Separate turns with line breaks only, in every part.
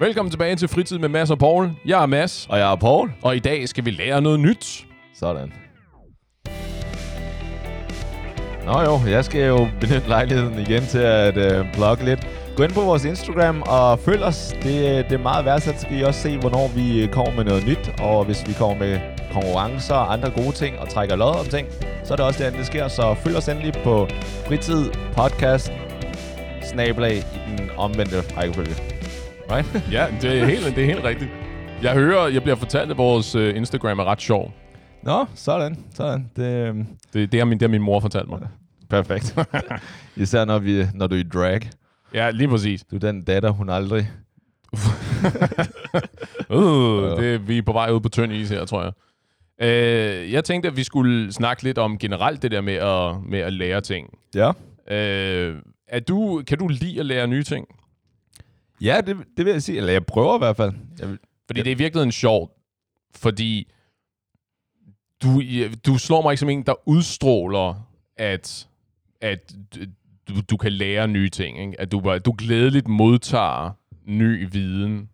Velkommen tilbage til Fritid med Mads og Paul. Jeg er Mads,
Og jeg er Paul.
og i dag skal vi lære noget nyt.
Sådan. Nå jo, jeg skal jo benytte lejligheden igen til at øh, blogge lidt. Gå ind på vores Instagram og følg os. Det, det er meget værdsat, så kan I også se, hvornår vi øh, kommer med noget nyt. Og hvis vi kommer med konkurrencer og andre gode ting og trækker lod om ting, så er det også der, det sker. Så følg os endelig på fritid podcast snabelag i den omvendte rækkefølge. Right?
Ja, det er helt, det er helt rigtigt. Jeg hører, jeg bliver fortalt, at vores øh, Instagram er ret sjov.
Nå, sådan. sådan. Det, øh,
Det, det, har min, det har min mor fortalt mig.
perfekt. Især når, vi, når du er i drag.
Ja, lige præcis.
Du er den datter, hun aldrig...
Uh, det, vi er på vej ud på tynd is her, tror jeg. Uh, jeg tænkte, at vi skulle snakke lidt om generelt det der med at, med at lære ting.
Ja.
Uh, er du, kan du lide at lære nye ting?
Ja, det, det vil jeg sige. Eller jeg prøver i hvert fald. Jeg, vil-
Fordi det er virkelig sjovt, fordi du, du slår mig ikke som en, der udstråler, at, at du, du kan lære nye ting. Ikke? At du, bare- du glædeligt modtager ny viden.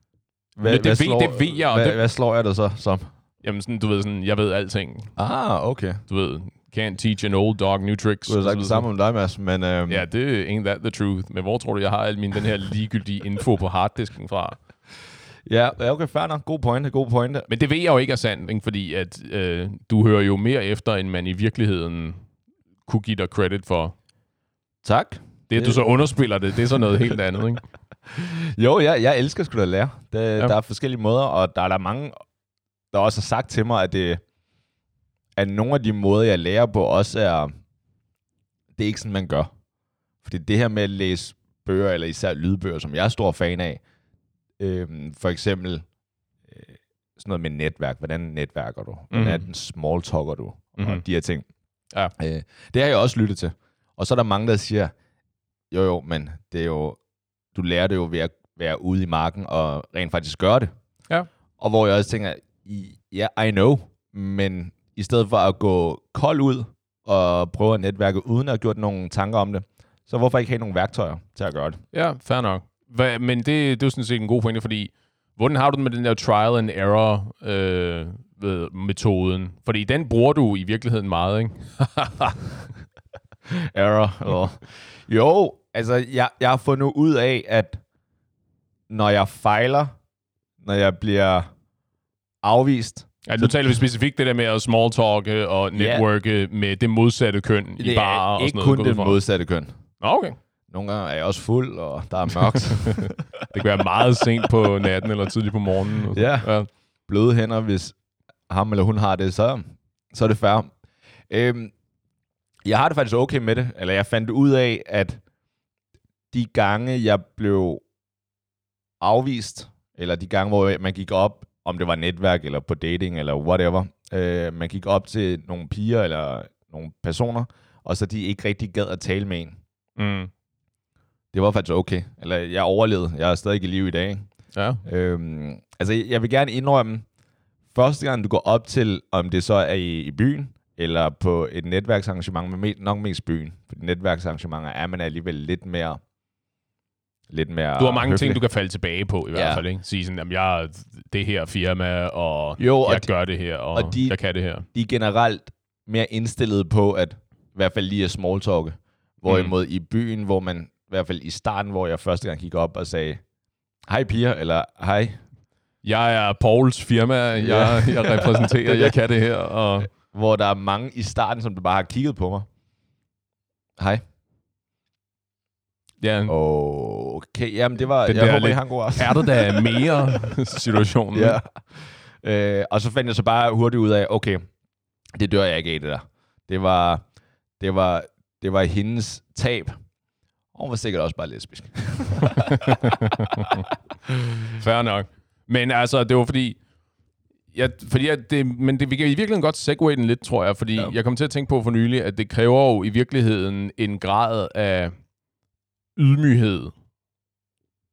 hvad,
det ved- det ved jeg,
Hvad,
det-
hvad slår jeg dig så som?
Jamen sådan, du ved sådan, jeg ved alting.
Ah, okay.
Du ved, can't teach an old dog new tricks.
Du har sagt det samme om dig, Mads, men... Øhm,
Ja, det ain't that the truth. Men hvor tror du, jeg har al min den her ligegyldige info på harddisken fra?
ja, okay, fair nok. God pointe, god pointe.
Men det ved jeg jo ikke er sandt, ikke? fordi at, øh, du hører jo mere efter, end man i virkeligheden kunne give dig credit for.
Tak.
Det, at du så underspiller det, det er så noget helt andet, ikke?
Jo, jeg, jeg elsker sgu da at lære. Det,
ja.
Der er forskellige måder, og der er der mange, der også har sagt til mig, at, det, at nogle af de måder, jeg lærer på, også er... Det er ikke sådan, man gør. Fordi det her med at læse bøger, eller især lydbøger, som jeg er stor fan af, øhm, for eksempel øh, sådan noget med netværk. Hvordan netværker du? Hvordan
Mhm.
small talker du? Mm-hmm.
Mhm.
Og de her ting.
Ja.
Øh, det har jeg også lyttet til. Og så er der mange, der siger, jo jo, men det er jo, du lærer det jo ved at være ude i marken og rent faktisk gøre det.
Ja.
Og hvor jeg også tænker, ja, I know, men i stedet for at gå kold ud og prøve at netværke uden at have gjort nogle tanker om det, så hvorfor ikke have nogle værktøjer til at gøre det?
Ja, fair nok. Hva, men det, det er jo sådan set en god pointe, fordi hvordan har du det med den der trial and error øh, ved metoden? Fordi den bruger du i virkeligheden meget, ikke?
Error. Eller... jo, altså jeg, jeg har fundet ud af, at når jeg fejler, når jeg bliver afvist,
Ja, nu taler vi specifikt det der med at small talke og networke med det modsatte køn i
det
barer og sådan
ikke
noget.
kun
jeg ud
det
fra.
modsatte køn.
Okay.
Nogle gange er jeg også fuld, og der er mørkt.
Det kan være meget sent på natten eller tidligt på morgenen.
Ja.
ja.
Bløde hænder, hvis ham eller hun har det, så, så er det fair. Øhm, jeg har det faktisk okay med det, eller jeg fandt ud af, at de gange, jeg blev afvist, eller de gange, hvor man gik op, om det var netværk, eller på dating, eller whatever, øh, man gik op til nogle piger, eller nogle personer, og så de ikke rigtig gad at tale med en.
Mm.
Det var faktisk okay. Eller jeg overlevede. Jeg er stadig i live i dag.
ja.
Øhm, altså, jeg vil gerne indrømme, første gang du går op til, om det så er i, i byen, eller på et netværksarrangement, men me- nok mest byen. For netværksarrangementer er man alligevel lidt mere... Lidt mere
Du har mange
høflig.
ting, du kan falde tilbage på i hvert
Ja.
fald. Ikke? Sige sådan, at jeg er det her firma, og
Jo, og
jeg
de-
gør det her, og,
og de-
jeg kan det her.
De er generelt mere indstillet på, at i hvert fald lige at small talke. Hvorimod mm. i byen, hvor man, i hvert fald i starten, hvor jeg første gang gik op og sagde, hej piger, eller hej,
Jeg er Pauls firma, jeg, jeg repræsenterer, jeg kan det her, og
hvor der er mange i starten, som bare har kigget på mig. Hej.
Ja,
Okay, jamen det var,
Den
jeg håber, I har en god aften.
er der da mere situationen?
Ja. Øh, og så fandt jeg så bare hurtigt ud af, okay, det dør jeg ikke af det der. Det var, det var, det var hendes tab. Og hun var sikkert også bare lesbisk.
Fair nok. Men altså, det var fordi... Ja, fordi at det, men det, vi kan i virkeligheden godt segue den lidt, tror jeg, fordi. Ja. jeg kom til at tænke på for nylig, at det kræver jo i virkeligheden en grad af ydmyghed.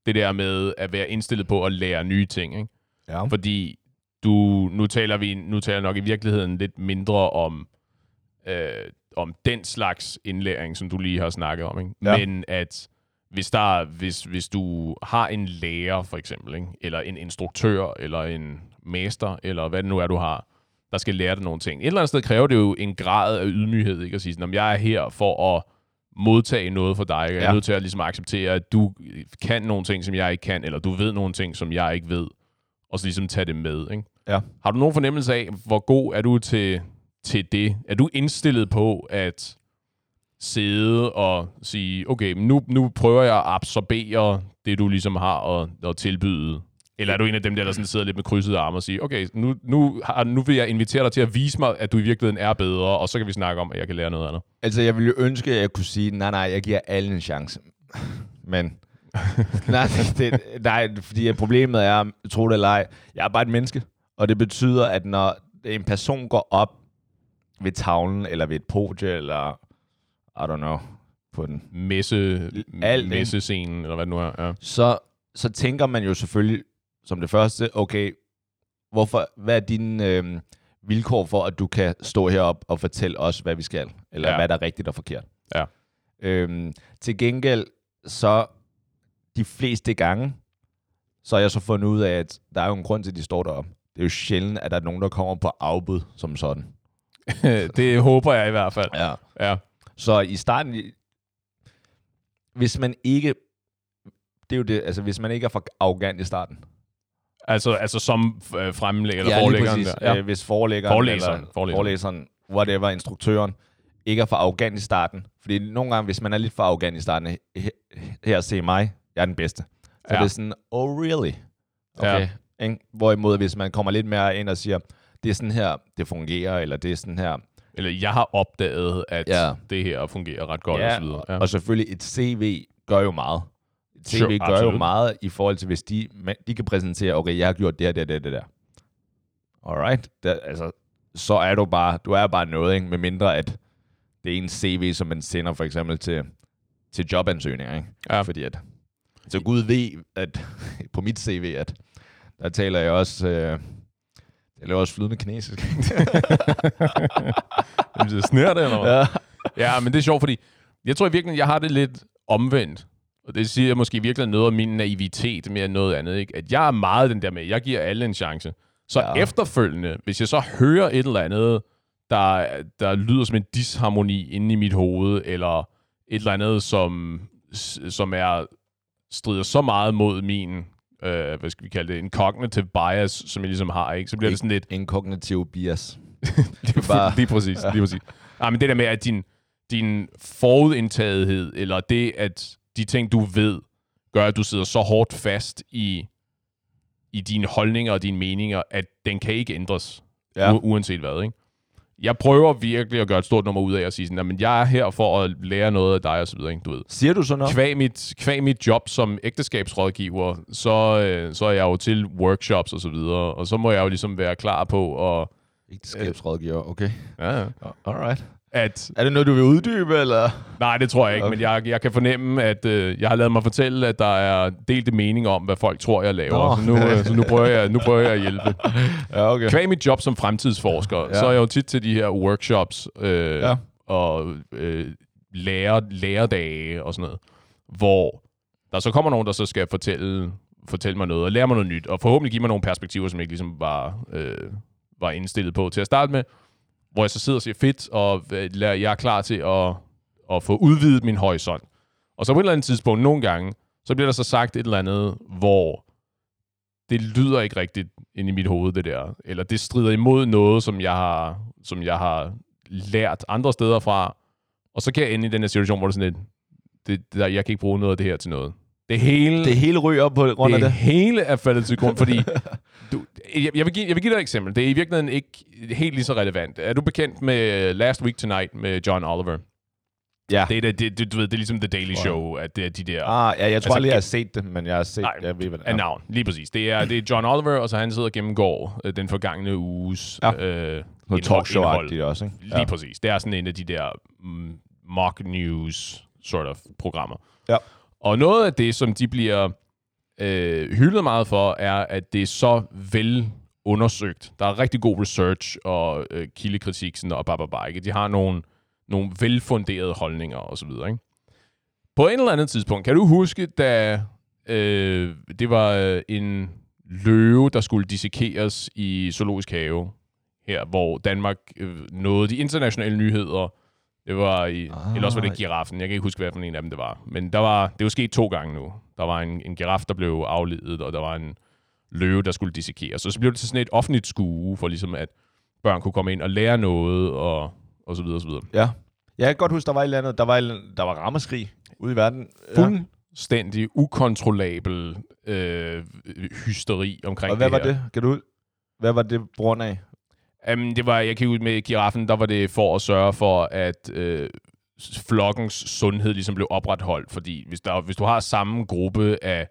Det der med at være indstillet på at lære nye ting, ikke?
Ja.
Fordi du, nu taler vi nu taler nok i virkeligheden lidt mindre om, øh, om den slags indlæring, som du lige har snakket om. Ikke?
Ja.
Men at hvis, der, hvis, hvis du har en lærer, for eksempel, ikke? eller en instruktør, eller en mester, eller hvad det nu er, du har, der skal lære dig nogle ting. Et eller andet sted kræver det jo en grad af ydmyghed, ikke? At sige sådan, jeg er her for at modtage noget fra dig. Jeg er
Ja.
nødt til at ligesom acceptere, at du kan nogle ting, som jeg ikke kan, eller du ved nogle ting, som jeg ikke ved, og så ligesom tage det med. Ikke?
Ja.
Har du nogen fornemmelse af, hvor god er du til, til det? Er du indstillet på at sidde og sige, okay, nu, nu prøver jeg at absorbere det, du ligesom har at, at tilbyde? Eller er du en af dem der, der sådan sidder lidt med krydsede arme og siger, okay, nu, nu, har, nu vil jeg invitere dig til at vise mig, at du i virkeligheden er bedre, og så kan vi snakke om, at jeg kan lære noget andet.
Altså, jeg ville jo ønske, at jeg kunne sige, nej, nej, jeg giver alle en chance. Men, nej, det, nej, fordi problemet er, tro det eller ej, jeg er bare et menneske. Og det betyder, at når en person går op ved tavlen, eller ved et podie, eller, I don't know, på den,
Messe,
Alt,
messescenen, eller hvad det nu er. Ja.
så, så tænker man jo selvfølgelig som det første, okay, hvorfor, hvad er dine øh, vilkår for, at du kan stå herop og fortælle os, hvad vi skal, eller
Ja.
hvad der er rigtigt og forkert.
Ja.
Øhm, til gengæld, så de fleste gange, så har jeg så fundet ud af, at der er jo en grund til, at de står deroppe. Det er jo sjældent, at der er nogen, der kommer på afbud som sådan.
det håber jeg i hvert fald.
Ja.
Ja.
Så i starten, hvis man ikke, det er jo det, altså hvis man ikke er for arrogant i starten,
Altså, altså som øh, fremlægger, eller
ja,
forelæggeren der. Ja.
Øh, hvis forelæggeren,
Forelæseren,
eller
forelæseren.
forelæseren, whatever, instruktøren, ikke er for arrogant i starten. Fordi nogle gange, hvis man er lidt for arrogant i starten, he- her se mig, jeg er den bedste. Så
Ja.
ja. det er sådan, oh really?
Ja.
Okay. Ja. Hvorimod, hvis man kommer lidt mere ind og siger, det er sådan her, det fungerer, eller det er sådan her.
Eller jeg har opdaget, at ja.
Ja.
det her fungerer ret godt, og så videre. Ja.
Og selvfølgelig, et CV gør jo meget. Et CV
Sure,
gør
absolut.
jo meget i forhold til, hvis de, de kan præsentere, okay, jeg har gjort det her, det her, det her, det der. Alright. Der, altså, så er du bare, du er bare noget, ikke? Med mindre at det er en CV, som man sender for eksempel til, til jobansøgninger, ikke?
Ja.
Fordi at, så Gud ved, at på mit CV, at der taler jeg også, øh, jeg laver også flydende kinesisk.
Jamen, det snærer det, eller hvad?
ja.
Ja, men det er sjovt, fordi jeg tror i virkeligheden, jeg har det lidt omvendt. Og det siger måske virkelig noget om min naivitet mere end noget andet. Ikke? At jeg er meget den der med, jeg giver alle en chance. Så ja. Efterfølgende, hvis jeg så hører et eller andet, der, der lyder som en disharmoni inde i mit hoved, eller et eller andet, som, som er strider så meget mod min, øh, hvad skal vi kalde det, en cognitive bias, som jeg ligesom har, ikke? så bliver det sådan lidt,
En kognitiv bias.
det er bare... Lige præcis, lige præcis. Ja, men det der med, at din, din forudindtagethed, eller det, at de ting, du ved, gør, at du sidder så hårdt fast i, i dine holdninger og dine meninger, at den kan ikke ændres, ja. U- uanset hvad, ikke? Jeg prøver virkelig at gøre et stort nummer ud af at sige sådan, at jeg er her for at lære noget af dig, og så videre, ikke? Du ved.
Siger du så noget?
Kvæg mit, kvæg mit job som ægteskabsrådgiver, så, øh, så er jeg jo til workshops og så videre, og så må jeg jo ligesom være klar på at,
Ægteskabsrådgiver, okay.
ja, ja,
Alright.
At
Er det noget, du vil uddybe, eller?
Nej, det tror jeg ikke, okay. Men jeg, jeg kan fornemme, at øh, jeg har lavet mig fortælle, at der er delte meninger om, hvad folk tror, jeg laver.
Nå.
Så, nu, øh, så nu, prøver jeg, nu prøver jeg at hjælpe.
Ja, okay.
Kvæg mit job som fremtidsforsker, ja. Så er jeg jo tit til de her workshops øh, ja. Og øh, lære, læredage og sådan noget, hvor der så kommer nogen, der så skal fortælle, fortælle mig noget og lære mig noget nyt, og forhåbentlig give mig nogle perspektiver, som jeg ikke ligesom var, øh, var indstillet på til at starte med, hvor jeg så sidder og siger, fedt, og øh, jeg er klar til at, at få udvidet min horisont. Og så på et eller andet tidspunkt, nogle gange, så bliver der så sagt et eller andet, hvor det lyder ikke rigtigt ind i mit hoved, det der. Eller det strider imod noget, som jeg har, som jeg har lært andre steder fra. Og så kan jeg ende i den her situation, hvor det er sådan lidt, det, der, jeg kan ikke bruge noget af det her til noget. Det hele,
Det hele ryger op på grund af
det
det.
hele er faldet til grund, fordi du, jeg, jeg, vil give, jeg vil give dig et eksempel. Det er i virkeligheden ikke helt lige så relevant. Er du bekendt med Last Week Tonight med John Oliver?
Ja.
Det er, det, det, du ved, det er ligesom The Daily Show, at det er de der
Ah, ja, jeg tror
Altså,
aldrig, jeg har set det, men jeg har set,
Nej,
jeg ved, hvad det er.
navn. Lige præcis. Det er, det er John Oliver, og så han sidder og gennemgår øh, den forgangne uges
Ja.
øh,
Noget talkshow-agtigt også, ikke?
Lige ja. præcis. Det er sådan en af de der mm, mock news sort of programmer.
Ja.
Og noget af det, som de bliver øh, hyldet meget for, er, at det er så vel undersøgt. Der er rigtig god research og øh, kildekritik sådan, og bababa, ikke? De har nogle, nogle velfunderede holdninger og så videre, ikke? På et eller andet tidspunkt, kan du huske, da øh, det var øh, en løve, der skulle dissekeres i Zoologisk Have, her, hvor Danmark øh, nåede de internationale nyheder. Det var i, ah. eller også var det giraffen. Jeg kan ikke huske, hvad for en af dem det var. Men der var, det var sket to gange nu. Der var en, en giraf, der blev afledet, og der var en løve, der skulle dissekeres. Så så blev det til sådan et offentligt skue, for ligesom at børn kunne komme ind og lære noget, og, og så videre, og så videre.
Ja. Jeg kan godt huske, der var et eller andet, der var, andet- der var rammeskrig ude i verden.
Fuldstændig ukontrollabel øh, hysteri omkring
Og hvad
det
var
her.
det? Kan du Hvad var det på grund af?
Um, det var, jeg kan ud med giraffen, der var det for at sørge for, at øh, flokkens sundhed ligesom blev opretholdt. Fordi hvis, der, hvis du har samme gruppe af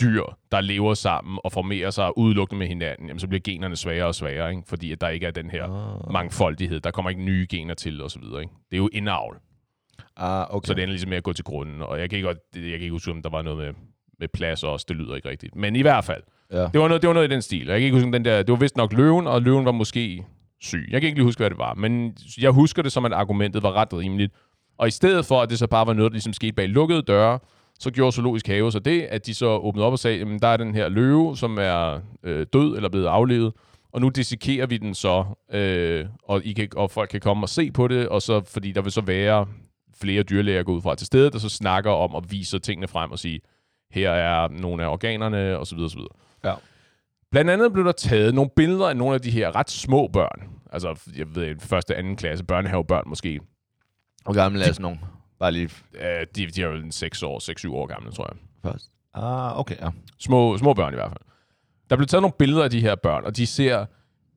dyr, der lever sammen og formerer sig udelukkende med hinanden, jamen, så bliver generne svagere og svagere, ikke? fordi at der ikke er den her
Ah,
mangfoldighed. Der kommer ikke nye gener til osv. Ikke? Det er jo indavl,
ah okay.
så det ender ligesom med at gå til grunden. Og jeg kan ikke, jeg kan ikke huske, om der var noget med, med plads også. Det lyder ikke rigtigt. Men i hvert fald,
Ja.
det var noget, det var noget i den stil. Jeg kan ikke huske, den der, det var vist nok løven, og løven var måske syg. Jeg kan ikke lige huske, hvad det var, men jeg husker det som, at argumentet var ret rimeligt. Og i stedet for, at det så bare var noget, der ligesom skete bag lukkede døre, så gjorde Zoologisk Have så det, at de så åbnede op og sagde, jamen der er den her løve, som er øh, død eller blevet aflevet, og nu dissekerer vi den så, øh, og, I kan, og folk kan komme og se på det, og så, fordi der vil så være flere dyrlæger gå ud fra til stedet, der så snakker om og viser tingene frem og sige, her er nogle af organerne, og så
Ja.
Blandt andet blev der taget nogle billeder af nogle af de her ret små børn. Altså, jeg ved, første, anden klasse børnehavebørn måske.
Hvor gammel er sådan nogen? Bare lige
Øh, de, de er jo en 6 år, 6-7 år gamle, tror jeg.
først. Ah, okay, ja.
Små, små børn i hvert fald. Der blev taget nogle billeder af de her børn, og de ser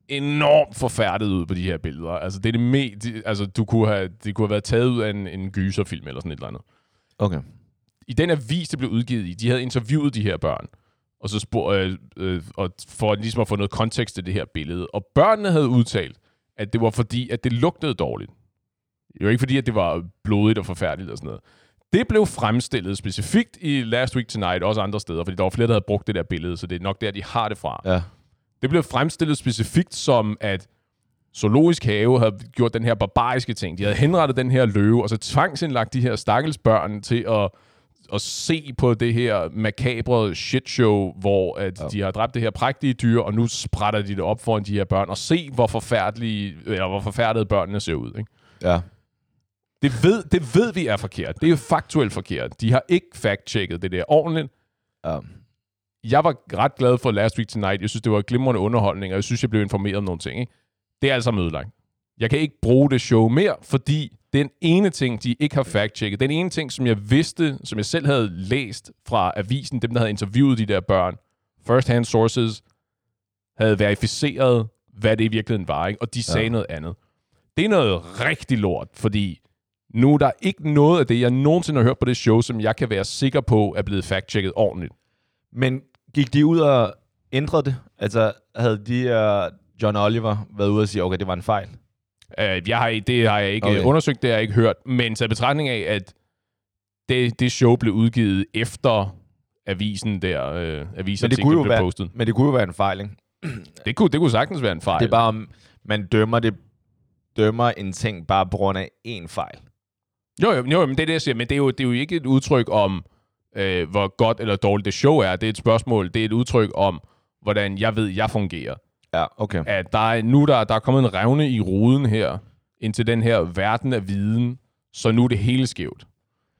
enormt forfærdet ud på de her billeder. Altså, det er det me, de, altså, du kunne have, det kunne have været taget ud af en, en gyserfilm eller sådan et eller andet.
Okay.
i den avis, det blev udgivet i, de havde interviewet de her børn, og så spor, øh, øh, og for ligesom at få noget kontekst til det her billede. Og børnene havde udtalt, at det var fordi, at det lugtede dårligt. Det var ikke fordi, at det var blodigt og forfærdeligt og sådan noget. Det blev fremstillet specifikt i Last Week Tonight, også andre steder, fordi der var flere, der havde brugt det der billede, så det er nok der, de har det fra.
Ja.
Det blev fremstillet specifikt som, at Zoologisk Have havde gjort den her barbariske ting. De havde henrettet den her løve, og så tvangsindlagt de her stakkels børn til at, at se på det her makabre shitshow, hvor at ja. de har dræbt det her prægtige dyr, og nu sprætter de det op foran de her børn, og se, hvor forfærdelige, eller hvor forfærdede børnene ser ud. Ikke?
Ja.
Det, ved, det ved vi er forkert. Det er jo faktuelt forkert. De har ikke fact-checket det der ordentligt.
ja.
jeg var ret glad for Last Week Tonight. Jeg synes, det var glimrende underholdning, og jeg synes, jeg blev informeret om nogle ting. Ikke? Det er altså ødelagt. Jeg kan ikke bruge det show mere, fordi den ene ting, de ikke har fact-checket, den ene ting, som jeg vidste, som jeg selv havde læst fra avisen, dem, der havde interviewet de der børn, first-hand sources, havde verificeret, hvad det i virkeligheden var, ikke? og de sagde
Ja.
noget andet. Det er noget rigtig lort, fordi nu er der ikke noget af det, jeg nogensinde har hørt på det show, som jeg kan være sikker på er blevet fact-checket ordentligt.
Men gik de ud og ændrede det? Altså, havde de uh, John Oliver været ude og sige, okay, det var en fejl?
Uh, jeg har, det har jeg ikke
Okay.
undersøgt, det har jeg ikke hørt. Men taget betragtning af, at det, det show blev udgivet efter avisen der, øh, avisen
Men det kunne jo
blev
være-
postet.
Men det kunne jo være en fejl, ikke?
Det kunne, det kunne sagtens være en fejl.
Det er bare, om man dømmer det dømmer en ting bare på grund af én fejl.
Jo, jo, jo, men det er det, jeg siger. Men det er jo, det er jo ikke et udtryk om, øh, hvor godt eller dårligt det show er. Det er et spørgsmål. Det er et udtryk om, hvordan jeg ved, jeg fungerer.
Ja, okay.
At der er, nu der, der er kommet en revne i ruden her, ind til den her verden af viden, så nu er det hele skævt.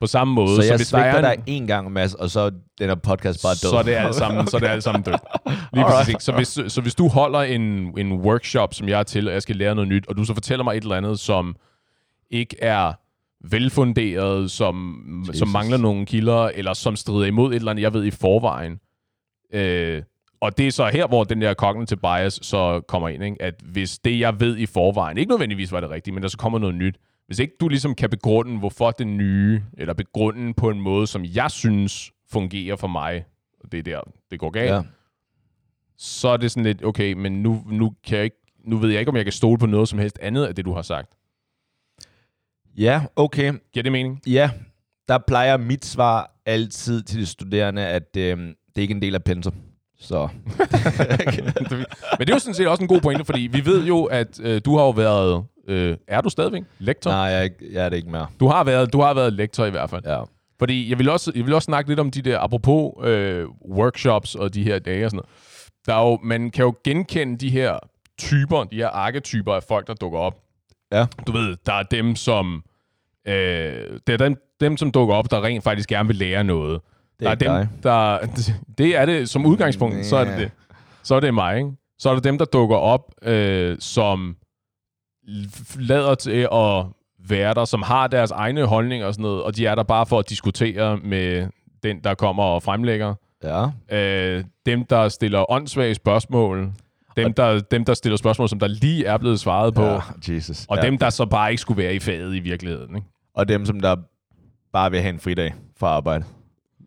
På samme måde.
Så jeg
hvis der er en-
dig en gang, Mads, og så den her podcast bare død.
så er det alt sammen, så er det alt sammen dødt. Lige præcis. ikke? Så hvis, så hvis du holder en, en workshop, som jeg er til, og jeg skal lære noget nyt, og du så fortæller mig et eller andet, som ikke er velfunderet, som, som mangler nogle kilder, eller som strider imod et eller andet, jeg ved i forvejen. Øh, og det er så her, hvor den der cognitive bias så kommer ind, ikke? at hvis det, jeg ved i forvejen, ikke nødvendigvis var det rigtige, men der så kommer noget nyt, hvis ikke du ligesom kan begrunde, hvorfor det nye, eller begrunde på en måde, som jeg synes fungerer for mig, og det er der, det går galt,
Ja.
så er det sådan lidt, okay, men nu, nu, kan jeg ikke, nu ved jeg ikke, om jeg kan stole på noget som helst andet af det, du har sagt.
ja, okay.
Giver det mening?
Ja, der plejer mit svar altid til de studerende, at øh, det er ikke en del af pensum. Så
Men det er jo sådan set også en god pointe, fordi vi ved jo, at øh, du har jo været, øh, er du stadigvæk lektor?
nej, jeg, er ikke- jeg er det ikke mere.
Du har været, du har været lektor i hvert fald.
Ja.
Fordi jeg vil også, jeg vil også snakke lidt om de der, apropos øh, workshops og de her dage og sådan noget. Der er jo, man kan jo genkende de her typer, de her arketyper af folk, der dukker op.
Ja.
Du ved, der er dem, som... Øh, det er dem, dem, som dukker op, der rent faktisk gerne vil lære noget.
Det er
der er dem, der... Det er det som udgangspunkt, så er det det. Så er det mig, ikke? Så er der dem, der dukker op, øh, som lader til at være der, som har deres egne holdninger og sådan noget, og de er der bare for at diskutere med den, der kommer og fremlægger.
Ja.
Øh, dem, der stiller åndssvage spørgsmål. Dem der, dem, der stiller spørgsmål, som der lige er blevet svaret på.
ja. Jesus.
Og
ja.
dem, der så bare ikke skulle være i faget i virkeligheden. Ikke?
og dem, som der bare vil have en fridag fra arbejde.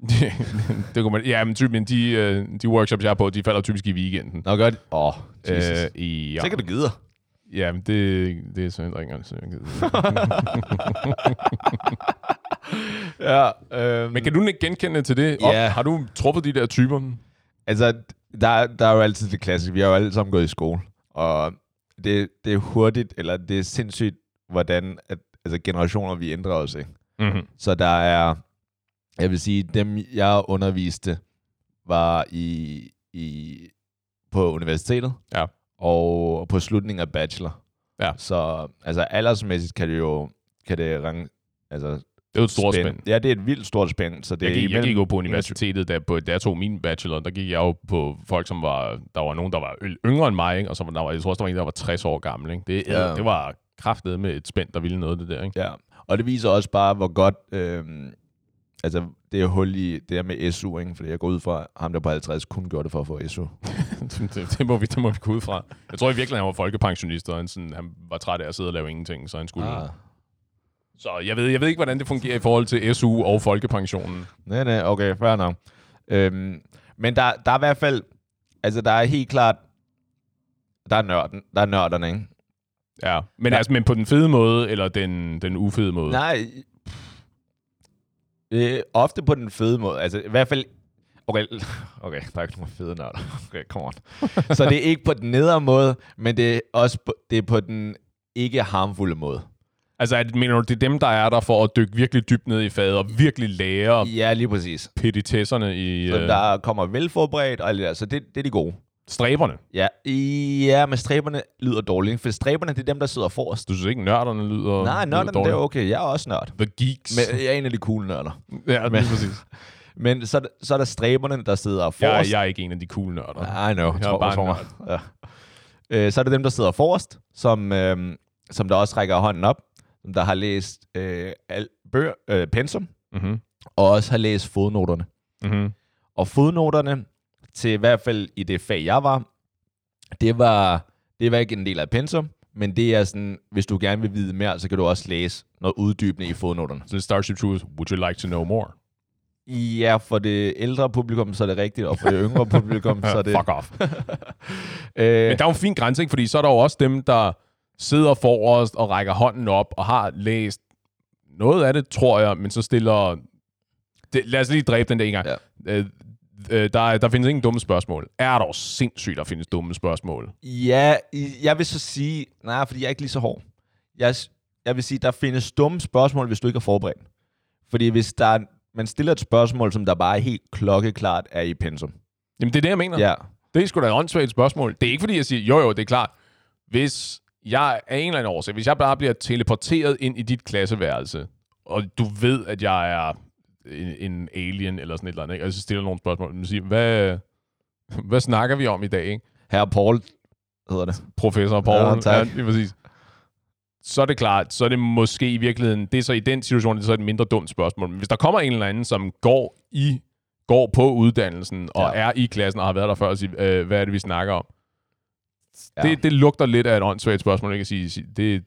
det kunne man, ja, men, typ, men de, øh, de workshops, jeg er på, de falder typisk i weekenden.
Nå, godt. Åh, oh, Jesus. Øh,
Øh, ja.
Så kan du gider.
Ja, men det, det er så ikke engang så jeg gider.
Ja. Øhm,
Men kan du ikke genkende til det?
Ja.
Og Har du truffet de der typer?
Altså, der, der er jo altid det klassiske. Vi har jo alle sammen gået i skole. Og det, det er hurtigt, eller det er sindssygt, hvordan at, altså generationer vi ændrer os. Ikke?
Mm-hmm.
Så der er, jeg vil sige, dem jeg underviste, var i, i, på universitetet.
Ja.
Og på slutningen af bachelor.
Ja.
Så altså aldersmæssigt kan det jo kan det range, altså
Det er jo et stort spænd.
Ja, det er et vildt stort spænd. Så det
Jeg gik, jeg
imellem-
gik jo på universitetet, da, på, da jeg tog min bachelor, der gik jeg jo på folk, som var, der var nogen, der var yngre end mig, ikke? og så var der var, jeg tror også, der var en, der var 60 år gammel. Ikke? Det,
Ja.
det var kraftet med et spænd, der ville noget, det der. Ikke?
Ja, og det viser også bare, hvor godt, øhm, altså det er hul i det her med SU, ikke? fordi jeg går ud fra, ham der på 50 kun gjorde det for at få SU.
det, det, må vi, det må vi gå ud fra. Jeg tror i virkeligheden, han var folkepensionist, og han, sådan, han var træt af at sidde og lave ingenting, så han skulle...
Ah.
Så jeg ved, jeg ved ikke, hvordan det fungerer i forhold til SU og folkepensionen.
Nej, nej, okay, fair nok. Øhm, men der, der er i hvert fald, altså der er helt klart, der er nørden, der er nørderne, ikke?
Ja, men,
Ja.
altså, men på den fede måde, eller den, den ufede måde?
Nej, øh, ofte på den fede måde, altså i hvert fald, okay, okay der er ikke nogen fede nørder, okay, come on. Så det er ikke på den nedre måde, men det er også på, det er på den ikke harmfulde måde.
Altså, at, mener du, det er dem, der er der for at dykke virkelig dybt ned i faget, og virkelig lære
Ja, lige præcis.
petitesserne i
Som
øh,
der kommer velforberedt og alt det der, så det, det er de gode.
Stræberne?
Ja, ja, men stræberne lyder dårligt, for stræberne, det er dem, der sidder forrest.
Du synes ikke, nørderne lyder
Nej,
lyder
nørderne, det
dårligt?
er okay. Jeg er også nørd.
The geeks.
Men jeg er en af de cool nørder.
ja,
men-
men, præcis.
Men så, er så er der stræberne, der sidder
Jeg,
forrest.
jeg er ikke en af de cool nørder.
I know.
Jeg er
tror,
bare
tror mig. Ja. Øh, så er det dem, der sidder forrest, som, øh, som der også rækker hånden op, som der har læst øh, al, bøger, øh, pensum,
Mm-hmm.
og også har læst fodnoterne.
Mm-hmm.
Og fodnoterne, til i hvert fald i det fag, jeg var, det var, det var ikke en del af pensum, men det er sådan, hvis du gerne vil vide mere, så kan du også læse noget uddybende i fodnoterne.
Så Starship Truth, would you like to know more?
Ja, for det ældre publikum, så er det rigtigt, og for det yngre publikum, så er det...
Fuck off.
øh,
Men der er jo en fin grænse, ikke? fordi så er der jo også dem, der sidder forrest og rækker hånden op og har læst noget af det, tror jeg, men så stiller... Det, lad os lige dræbe den der en gang.
Ja.
Øh, øh, der, er- der findes ingen dumme spørgsmål. Er der jo sindssygt, der findes dumme spørgsmål?
Ja, jeg vil så sige, nej, fordi jeg er ikke lige så hård. Jeg, jeg vil sige, der findes dumme spørgsmål, hvis du ikke er forberedt. Fordi hvis der er, man stiller et spørgsmål, som der bare er helt klokkeklart er i pensum.
Jamen, det er det, jeg mener.
Ja,
Det er sgu da et åndssvagt spørgsmål. Det er ikke, fordi jeg siger, jo jo, det er klart. Hvis jeg af en eller anden årsag, hvis jeg bare bliver teleporteret ind i dit klasseværelse, og du ved, at jeg er en, en alien eller sådan et eller andet, ikke? og så stiller nogle spørgsmål, men siger, hvad, hvad snakker vi om i dag, ikke?
herre Paul hedder det.
Professor Paul.
Ja, tak.
lige præcis. Så er det klart, så er det måske i virkeligheden, det er så i den situation, det er så et mindre dumt spørgsmål. Men hvis der kommer en eller anden, som går i går på uddannelsen, og
Ja.
er i klassen og har været der før, og siger, øh, hvad er det, vi snakker om?
Ja.
Det, det lugter lidt af et åndssvagt spørgsmål, ikke at sige, sige det,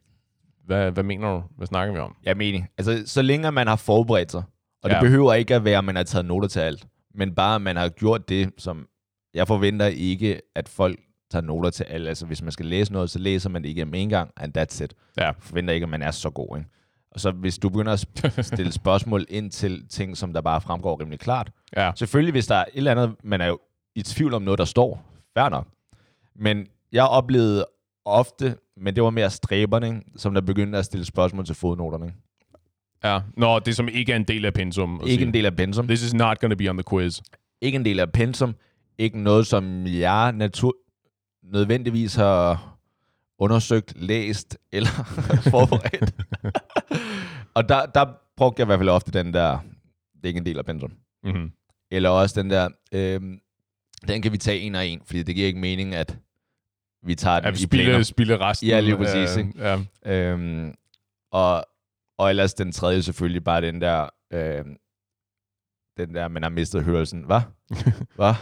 hvad, hvad mener du? Hvad snakker vi om?
Jeg mener, altså så længe man har forberedt sig, og det
Ja.
behøver ikke at være, at man har taget noter til alt, men bare at man har gjort det, som jeg forventer ikke, at folk tager noter til alt. Altså hvis man skal læse noget, så læser man det igennem en gang, and that's it.
Ja.
Jeg forventer ikke, at man er så god. Ikke? Og så hvis du begynder at stille spørgsmål ind til ting, som der bare fremgår rimelig klart,
Ja.
Selvfølgelig, hvis der er et eller andet, man er jo i tvivl om noget, der står. Fair nok. Men jeg oplevede ofte, men det var mere stræberne, som der begyndte at stille spørgsmål til fodnoterne.
Ja. Nå, det som ikke er en del af pensum.
Ikke
sige.
en del af pensum.
This is not going to be on the quiz.
Ikke en del af pensum. Ikke noget, som jeg natur nødvendigvis har undersøgt, læst eller forberedt. og der, der brugte jeg i hvert fald ofte den der, det er ikke en del af pensum.
Mm-hmm.
Eller også den der, øhm, den kan vi tage en og en, fordi det giver ikke mening, at vi tager den
At
i
spille,
planer.
spille resten.
Ja, lige præcis,
af-
ikke?
Ja.
Øhm, og, og ellers den tredje selvfølgelig bare den der, øhm, den der, man har mistet hørelsen. Hvad? Hvad?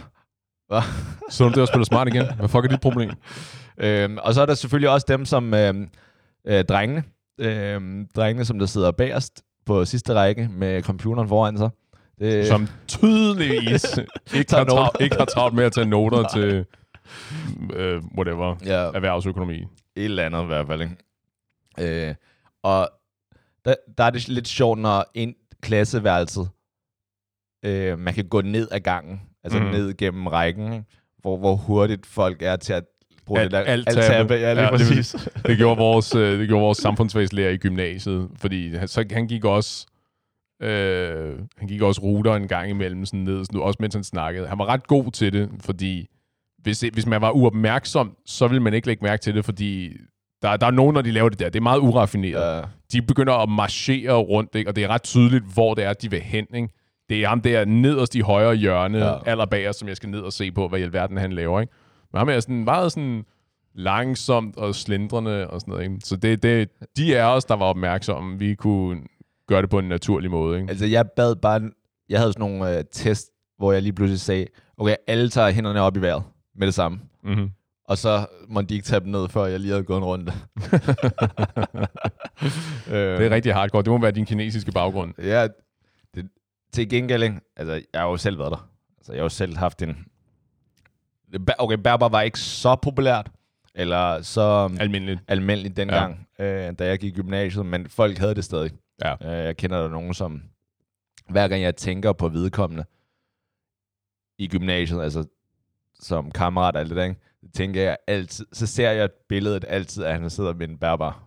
Hvad?
Så du det at spille smart igen? Hvad fuck er dit problem?
Øhm, og så er der selvfølgelig også dem som øhm, øh, drengene. Øhm, drengene, som der sidder bagerst på sidste række med computeren foran sig. Det,
Som tydeligvis ikke, har travlt, ikke har travlt med at tage noter til øh, whatever,
ja,
erhvervsøkonomi.
et eller andet i hvert fald. Ikke? Øh, og der, der er det lidt sjovt, når en klasseværelset, øh, man kan gå ned ad gangen, altså mm. ned gennem rækken, ikke? hvor, hvor hurtigt folk er til at bruge
Alt-
det der
alt tabbe.
Ja, lige
Ja,
præcis.
Det gjorde vores, øh, det gjorde vores samfundsfagslærer i gymnasiet, fordi han, så, han gik også øh, han gik også ruter en gang imellem, sådan ned, sådan, også mens han snakkede. Han var ret god til det, fordi hvis, det, hvis man var uopmærksom, så ville man ikke lægge mærke til det, fordi der, der er nogen, når de laver det der, det er meget uraffineret.
Ja.
de begynder at marchere rundt, ikke? og det er ret tydeligt, hvor det er, de vil hen. Ikke? Det er ham der nederst i højre hjørne, ja. Allerbagerst, som jeg skal ned og se på, hvad i alverden han laver. Ikke? Men ham er sådan meget sådan langsomt og slindrende og sådan noget. Ikke? Så det, det, de er os, der var opmærksomme. Vi kunne gøre det på en naturlig måde. Ikke?
Altså, jeg bad bare... Jeg havde sådan nogle øh, test, hvor jeg lige pludselig sagde, okay, alle tager hænderne op i vejret med det samme.
Mm-hmm.
Og så måtte de ikke tage dem ned, før jeg lige havde gået en runde. øh,
Det er rigtig hardcore. Det må være din kinesiske baggrund.
Ja, det, til gengæld, ikke? altså, jeg har jo selv været der. Altså, jeg har jo selv haft en... Okay, Berber var ikke så populært, eller så
Almindeligt.
almindeligt dengang, ja. øh, da jeg gik i gymnasiet, men folk havde det stadig.
Ja.
Øh, jeg kender der nogen, som hver gang jeg tænker på vedkommende i gymnasiet, altså som kammerat og alt det der, ikke? Så tænker jeg altid, så ser jeg billedet altid, at han sidder med en bærbar.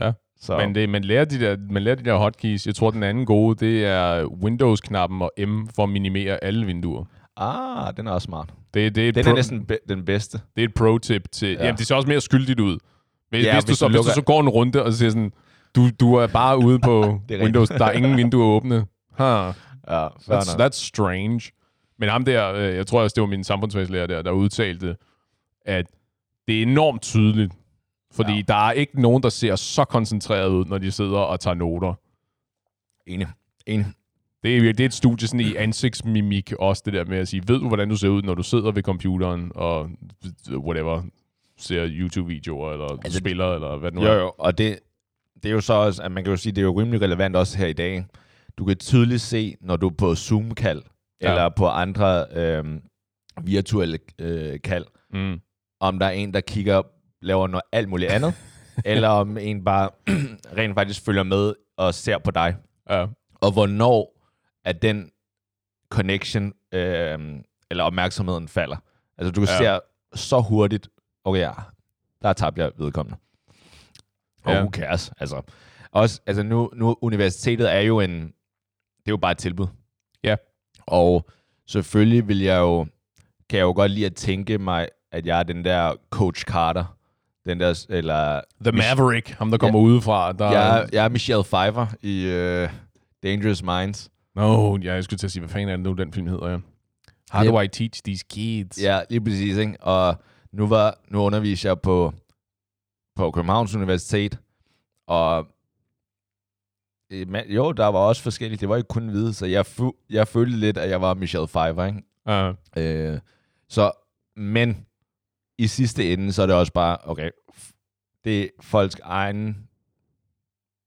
Ja.
Så,
Men det, man, lærer de der, man lærer de der hotkeys. Jeg tror, den anden gode, det er Windows-knappen og M for at minimere alle vinduer.
ah, den er også smart.
Det, det er
Den
pro-
er næsten be- den bedste.
Det er et pro-tip til... Ja.
Ja.
Jamen, det ser også mere skyldigt ud. Hvis,
Ja,
hvis, du,
hvis
så,
du
hvis du
lukker-
så går en runde og siger sådan, du, du er bare ude på
Det.
Windows, der er ingen vinduer åbne. Huh,
Ja,
that's,
nok.
that's strange. Men ham der, øh, jeg tror også, det var min samfundsfagslærer der, der udtalte, at det er enormt tydeligt. Fordi ja. Der er ikke nogen, der ser så koncentreret ud, når de sidder og tager noter.
Enig. Enig.
Det er, det er et studie sådan i ansigtsmimik også, det der med at sige, ved du, hvordan du ser ud, når du sidder ved computeren og whatever, ser YouTube-videoer, eller altså, spiller, eller hvad det nu
Jo,
er.
jo, og det, det er jo så også, at man kan jo sige, det er jo rimelig relevant også her i dag. Du kan tydeligt se, når du er på Zoom-kald, ja. eller på andre øh, virtuelle øh, kald,
Mm.
Om der er en, der kigger, laver noget alt muligt andet, eller om en bare rent faktisk følger med og ser på dig.
Ja.
Og hvornår at den connection øh, eller opmærksomheden falder. Altså du kan
Ja.
se så hurtigt, okay, ja, der tabte jeg vedkommende. Og
ja.
who cares? Altså, også, altså nu, nu, universitetet er jo en, det er jo bare et tilbud.
Ja.
Og selvfølgelig vil jeg jo, kan jeg jo godt lide at tænke mig, at jeg er den der Coach Carter, den der, eller
The Maverick, ham der kommer ja. udefra. Der,
jeg, er- jeg er Michelle Pfeiffer i uh, Dangerous Minds.
No, ja, jeg skulle til at sige, hvad fanden er det nu, den film hedder, ja. How
Yep.
do I teach these kids?
Ja, lige præcis, ikke? Og nu, var, nu underviser jeg på, på Københavns Universitet, og man, jo, der var også forskelligt. Det var ikke kun hvide, så jeg, fu- jeg følte lidt, at jeg var Michelle Pfeiffer, ikke?
Uh,
Øh, så, men i sidste ende, så er det også bare, okay, det er folks egen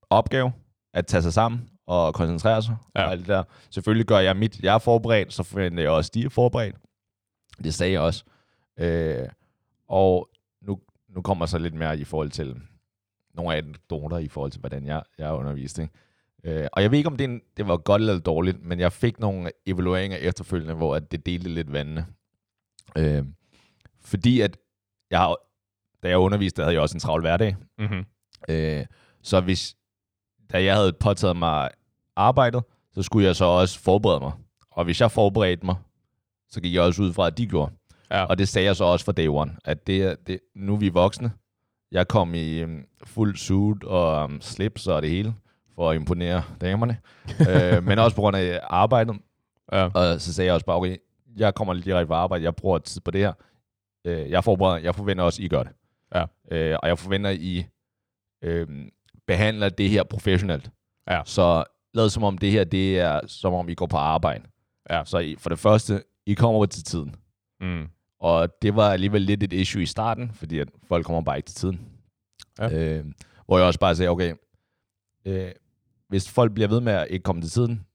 opgave at tage sig sammen og koncentrere sig
Ja.
og alt det der. Selvfølgelig gør jeg mit, jeg er forberedt, så forventer jeg også, de er forberedt. Det sagde jeg også. Øh, og nu, nu kommer så lidt mere i forhold til nogle anekdoter i forhold til, hvordan jeg, jeg underviste. Ikke? Øh, og jeg ved ikke, om det, en, det var godt eller dårligt, men jeg fik nogle evalueringer efterfølgende, hvor at det delte lidt vandene. Øh, fordi at jeg da jeg underviste, der havde jeg også en travl hverdag.
mm-hmm.
Øh, så hvis, da jeg havde påtaget mig arbejdet, så skulle jeg så også forberede mig. Og hvis jeg forberedte mig, så gik jeg også ud fra, at de gjorde.
Ja.
Og det sagde jeg så også fra day one, at det, det, nu er vi voksne. Jeg kom i um, fuld suit og um, slips og det hele, for at imponere damerne. øh, men også på grund af arbejdet.
Ja.
Og så sagde jeg også bare, okay, jeg kommer lige direkte på arbejde, jeg bruger tid på det her. Øh, jeg forbereder, jeg forventer også, I gør det.
Ja.
Øh, og jeg forventer, I øh, behandler det her professionelt.
Ja.
Så lad som om det her, det er som om I går på arbejde.
Ja.
Så I, for det første, I kommer til tiden.
Mm.
Og det var alligevel lidt et issue i starten, fordi at folk kommer bare ikke til tiden.
Ja.
Øh, hvor jeg også bare sagde, okay, øh, hvis folk bliver ved med at ikke komme til tiden,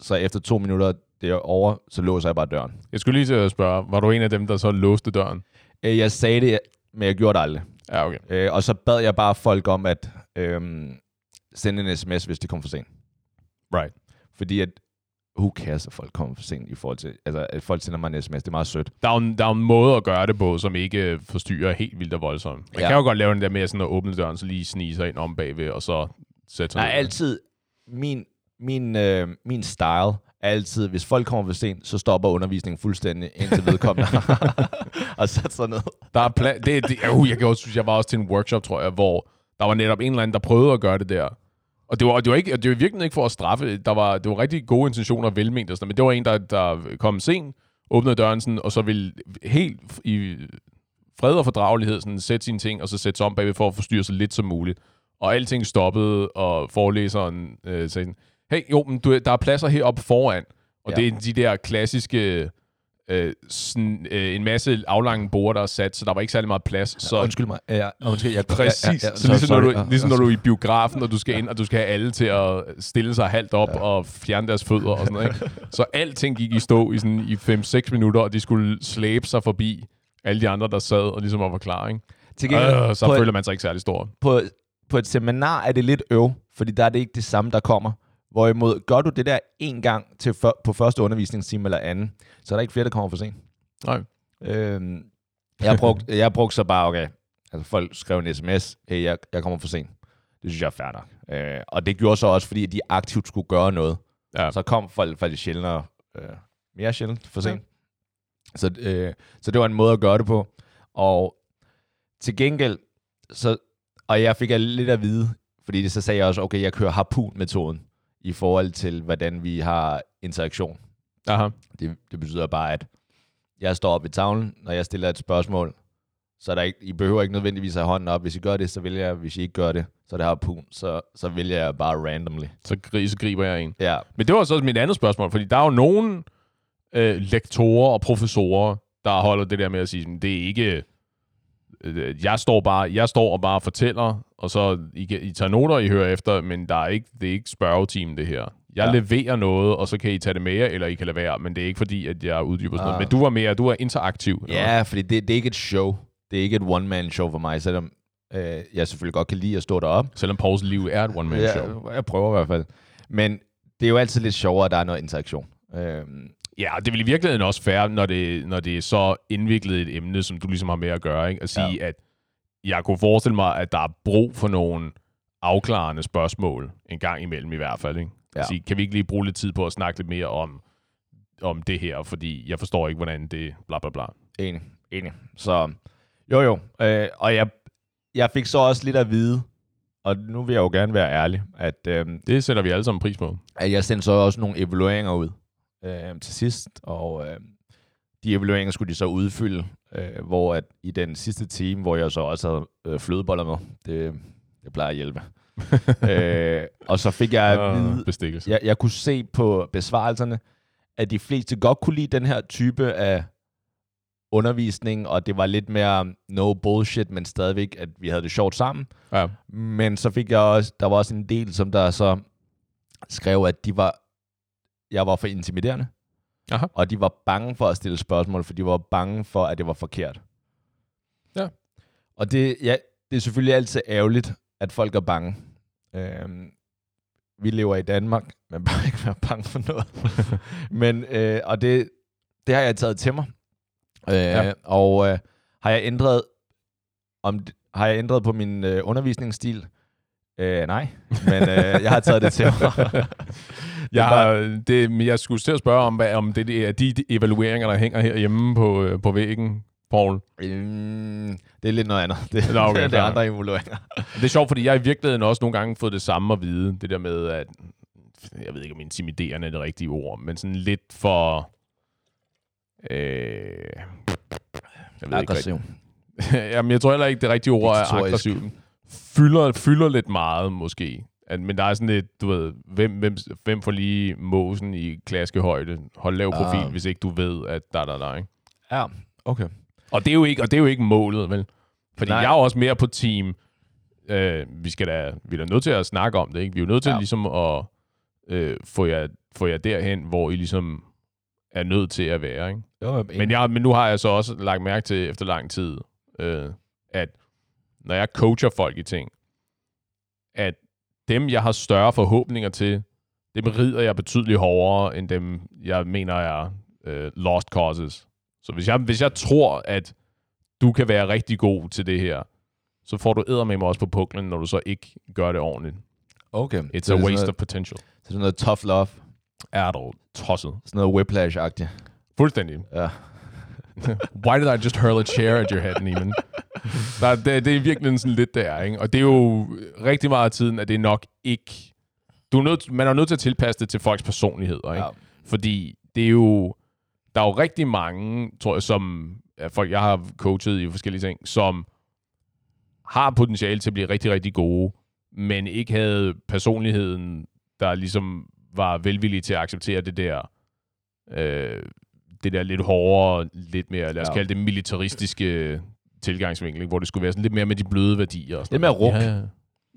så efter to minutter det er over, så låser jeg bare døren.
Jeg skulle lige til at spørge, var du en af dem, der så låste døren?
Øh, jeg sagde det, men jeg gjorde det aldrig.
Ja, okay.
Øh, og så bad jeg bare folk om at øh, sende en sms, hvis de kom for sent.
Right.
Fordi at, who cares, at folk kommer for sent i forhold til, altså at folk sender mig en sms, det er meget sødt.
Der er, jo en, der er en måde at gøre det på, som ikke forstyrrer helt vildt og voldsomt. Man
Ja.
kan jo godt lave den der med sådan at åbne døren, så lige snige sig ind om bagved, og så sætte sig
Nej,
ned.
altid, min, min, øh, min style altid, hvis folk kommer for sent, så stopper undervisningen fuldstændig, indtil vedkommende og sætter sig ned.
Der er pla- det, det, uh, jeg kan også synes, jeg var også til en workshop, tror jeg, hvor der var netop en eller anden, der prøvede at gøre det der. Og det var, det var, ikke, det var virkelig ikke for at straffe. Der var, det var rigtig gode intentioner og velment og sådan men det var en, der, der kom sent, åbnede døren sådan, og så ville helt i fred og fordragelighed sådan, sætte sine ting, og så sætte sig om bagved for at forstyrre så lidt som muligt. Og alting stoppede, og forelæseren øh, sagde sådan, hey, jo, men du, der er pladser heroppe foran. Og
Ja.
det er de der klassiske, øh, sådan, øh, en masse aflange borde, der er sat, så der var ikke særlig meget plads. Så
undskyld mig. Ja, undskyld, jeg,
Præcis. Ja, ja, ja, så, ligesom, sorry, når du, ligesom når du er i biografen, og du skal ind, og du skal have alle til at stille sig halvt op ja. og fjerne deres fødder og sådan noget. Ikke? Så alting gik i stå i, sådan, i 5-6 minutter, og de skulle slæbe sig forbi alle de andre, der sad og ligesom var klar. Ikke?
Til gengæld,
Øh, så føler man sig ikke særlig stor.
på, på et seminar er det lidt øv, fordi der er det ikke det samme, der kommer. Hvorimod, gør du det der en gang til for, på første undervisningstime eller anden, så er der ikke flere, der kommer for sent.
Nej.
Øhm, jeg brugte jeg brugte så bare, okay, altså folk skrev en sms, hey, jeg, jeg kommer for sent. Det synes jeg er fair nok. Øh, og det gjorde så også, fordi de aktivt skulle gøre noget.
Ja.
Så kom folk faktisk sjældnere, øh, mere sjældent for sent. Ja. Så, øh, så det var en måde at gøre det på. Og til gengæld, så, og jeg fik lidt at vide, fordi det så sagde jeg også, okay, jeg kører harpun-metoden i forhold til, hvordan vi har interaktion.
Aha.
Det, det betyder bare, at jeg står op ved tavlen, når jeg stiller et spørgsmål, så er der ikke, I behøver ikke nødvendigvis have hånden op. Hvis I gør det, så vil jeg. Hvis I ikke gør det, så det harpun. Så, så vælger jeg bare randomly.
Så, så griber jeg en.
Ja,
Men det var så mit andet spørgsmål, fordi der er jo nogle øh, lektorer og professorer, der holder det der med at sige, det er ikke... Øh, jeg står bare, jeg står og bare fortæller, og så I, kan- I tager noter, I hører efter, men der er ikke, det er ikke spørgeteam, det her. Jeg
Ja.
leverer noget, og så kan I tage det med jer, eller I kan lade være, men det er ikke fordi, at jeg uddyber sådan
Ah.
noget. Men du var mere, du er interaktiv. eller
ja fordi det, det er ikke et show. Det er ikke et one-man-show for mig, selvom øh, jeg selvfølgelig godt kan lide at stå deroppe.
Selvom Pauls liv er et one-man-show.
Ja, jeg prøver i hvert fald. Men det er jo altid lidt sjovere, at der er noget interaktion. Øhm,
Ja, det vil i virkeligheden også fair, når det, når det er så indviklet et emne, som du ligesom har med at gøre, ikke? at sige, ja. at jeg kunne forestille mig, at der er brug for nogle afklarende spørgsmål, en gang imellem i hvert fald. Ikke?
Ja.
Sige, kan vi ikke lige bruge lidt tid på at snakke lidt mere om, om det her, fordi jeg forstår ikke, hvordan det bla bla bla.
Enig, enig. Så jo jo, øh, og jeg, jeg fik så også lidt at vide, og nu vil jeg jo gerne være ærlig, at, øh,
Det sætter vi alle sammen pris på.
at jeg sendte så også nogle evalueringer ud øh, til sidst, og øh, de evalueringer skulle de så udfylde, øh, hvor at i den sidste time, hvor jeg så også havde øh, flødeboller med, det, det plejer at hjælpe. øh, og så fik jeg at vide,
bestikkelse.
jeg, jeg kunne se på besvarelserne, at de fleste godt kunne lide den her type af undervisning, og det var lidt mere no bullshit, men stadigvæk, at vi havde det sjovt sammen.
Ja.
Men så fik jeg også, der var også en del, som der så skrev, at de var, jeg var for intimiderende,
Aha.
og de var bange for at stille spørgsmål, for de var bange for, at det var forkert.
Ja.
Og det, ja, det er selvfølgelig altid ærgerligt, at folk er bange. Øhm, vi lever i Danmark, men bare ikke være bange for noget. men, øh, og det, det har jeg taget til mig. Øh,
Ja.
Og øh, har jeg ændret om, har jeg ændret på min øh, undervisningsstil? Øh, nej, men øh, jeg har taget det til mig.
Jeg, har, det, men jeg skulle til at spørge om, hvad, om det er de, de evalueringer, der hænger herhjemme på, øh, på væggen, Paul.
Mm, det er lidt noget andet. Det,
Nå, okay,
det er andre evalueringer.
Det er sjovt, fordi jeg i virkeligheden også nogle gange fået det samme at vide. Det der med, at jeg ved ikke, om intimiderende er det rigtige ord, men sådan lidt for... Øh, jeg ved
Aggressiv.
ikke. Jamen, jeg tror heller ikke, det rigtige ord er aggressiv. Fylder, fylder lidt meget, måske. At, men der er sådan lidt, du ved, hvem, hvem, hvem får lige måsen i klaskehøjde? Hold lav profil,
Ah.
hvis ikke du ved, at der er der, der, ikke?
Ja, okay.
Og det er jo ikke, og det er jo ikke målet, vel? Fordi
Nej.
Jeg er også mere på team. Øh, vi skal da, vi er da nødt til at snakke om det, ikke? Vi er jo nødt til
Ja.
ja. ligesom at øh, få, jer, få jer derhen, hvor I ligesom er nødt til at være, ikke?
Jo,
Men, jeg, men nu har jeg så også lagt mærke til efter lang tid, øh, at når jeg coacher folk i ting, at dem, jeg har større forhåbninger til, dem rider jeg betydeligt hårdere, end dem, jeg mener er øh, lost causes. Så hvis jeg, hvis jeg tror, at du kan være rigtig god til det her, så får du med mig også på puklen, når du så ikke gør det ordentligt.
Okay.
It's
så
a waste
sådan
of potential.
noget, Så det er noget tough love.
Er du tosset?
Sådan noget whiplash-agtigt.
Fuldstændig.
Ja.
Why did I just hurl a chair at your head, Neiman? Der, det, det er virkelig sådan lidt der, ikke? Og det er jo rigtig meget af tiden, at det er nok ikke... Du er nødt, man er nødt til at tilpasse det til folks personligheder, ikke?
Ja.
Fordi det er jo... Der er jo rigtig mange, tror jeg, som ja, folk, jeg har coachet i forskellige ting, som har potentiale til at blive rigtig, rigtig gode, men ikke havde personligheden, der ligesom var velvillig til at acceptere det der, øh, det der lidt hårdere, lidt mere, lad os
Ja.
ja. kalde det militaristiske tilgangsvinkel, ikke? hvor det skulle være sådan lidt mere med de bløde værdier. Og sådan
Lidt mere ruk.
Ja,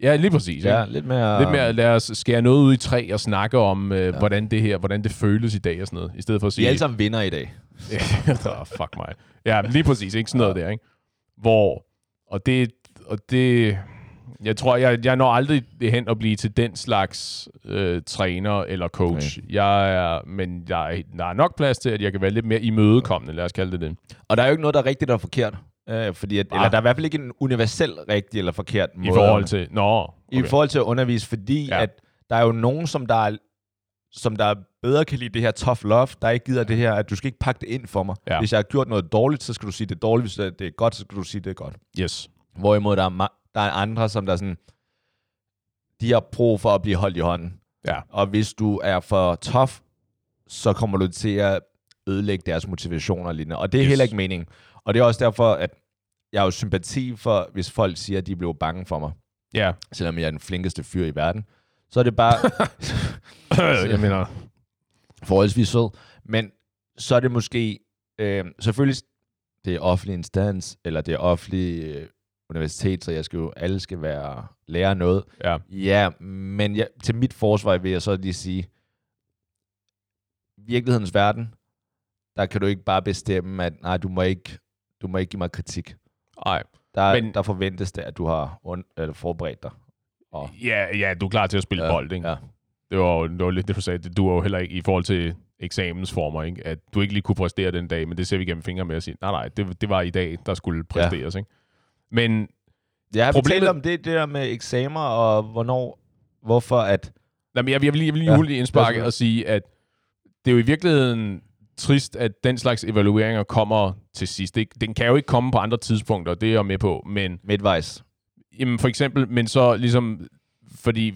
ja, lige præcis.
Ja,
Ikke?
lidt mere...
Lidt mere, lad os skære noget ud i træ og snakke om, øh,
Ja.
ja. hvordan det her, hvordan det føles i dag og sådan noget, i stedet for at
Vi
sige...
er alle sammen vinder i dag.
oh, fuck mig. Ja, lige præcis. Ikke sådan noget der, ikke? Hvor, og det, og det, jeg tror, jeg, jeg når aldrig hen at blive til den slags øh, træner eller coach. Okay. Jeg er, men jeg, der er nok plads til, at jeg kan være lidt mere imødekommende, lad os kalde det det.
Og der er jo ikke noget, der er rigtigt og forkert. Øh, fordi at,
Ah.
eller der er i hvert fald ikke en universel rigtig eller forkert
I
måde.
forhold til, nå,
I
okay.
forhold til at undervise, fordi. Ja. at der er jo nogen, som der er, som der bedre kan lide det her tough love, der ikke gider det her, at du skal ikke pakke det ind for mig.
Ja.
Hvis jeg har gjort noget dårligt, så skal du sige, det er dårligt. Hvis det er godt, så skal du sige, det er godt.
Yes.
Hvorimod der er, ma- der er andre, som der er sådan, de har brug for at blive holdt i hånden.
Ja.
Og hvis du er for tough, så kommer du til at ødelægge deres motivation og lignende. Og det er yes. Heller ikke meningen. Og det er også derfor, at jeg har jo sympati for, hvis folk siger, at de blev bange for mig,
Ja.
selvom jeg er den flinkeste fyr i verden. Så er det bare
jeg mener,
forholdsvis sød. Men så er det måske, øh, selvfølgelig, det er offentlig instans, eller det er offentlig øh, universitet, så jeg skal jo, alle skal være lære noget.
ja.
Ja, men jeg, til mit forsvar vil jeg så lige sige, virkelighedens verden, der kan du ikke bare bestemme, at nej, du må ikke, du må ikke give mig kritik.
Ej.
Der,
Men-
der forventes det, at du har und, eller forberedt dig. Og,
Ja, ja, du er klar til at spille
ja,
bold, ikke?
Ja.
Det var jo det var lidt det, du sagde. Du er jo heller ikke i forhold til eksamensformer, ikke? at du ikke lige kunne præstere den dag, men det ser vi gennem fingre med at sige, nej, nej, det, det var i dag, der skulle præsteres. Ikke? Men
Jeg har
Problemet-
om det, det der med eksamer, og hvornår, hvorfor at...
jamen, jeg, jeg vil lige, jeg vil lige
Ja,
ja, lige indsparke og sige, at det er jo i virkeligheden trist, at den slags evalueringer kommer til sidst. Det, den kan jo ikke komme på andre tidspunkter, det er jeg med på, men
Midtvejs.
Jamen for eksempel, men så ligesom, fordi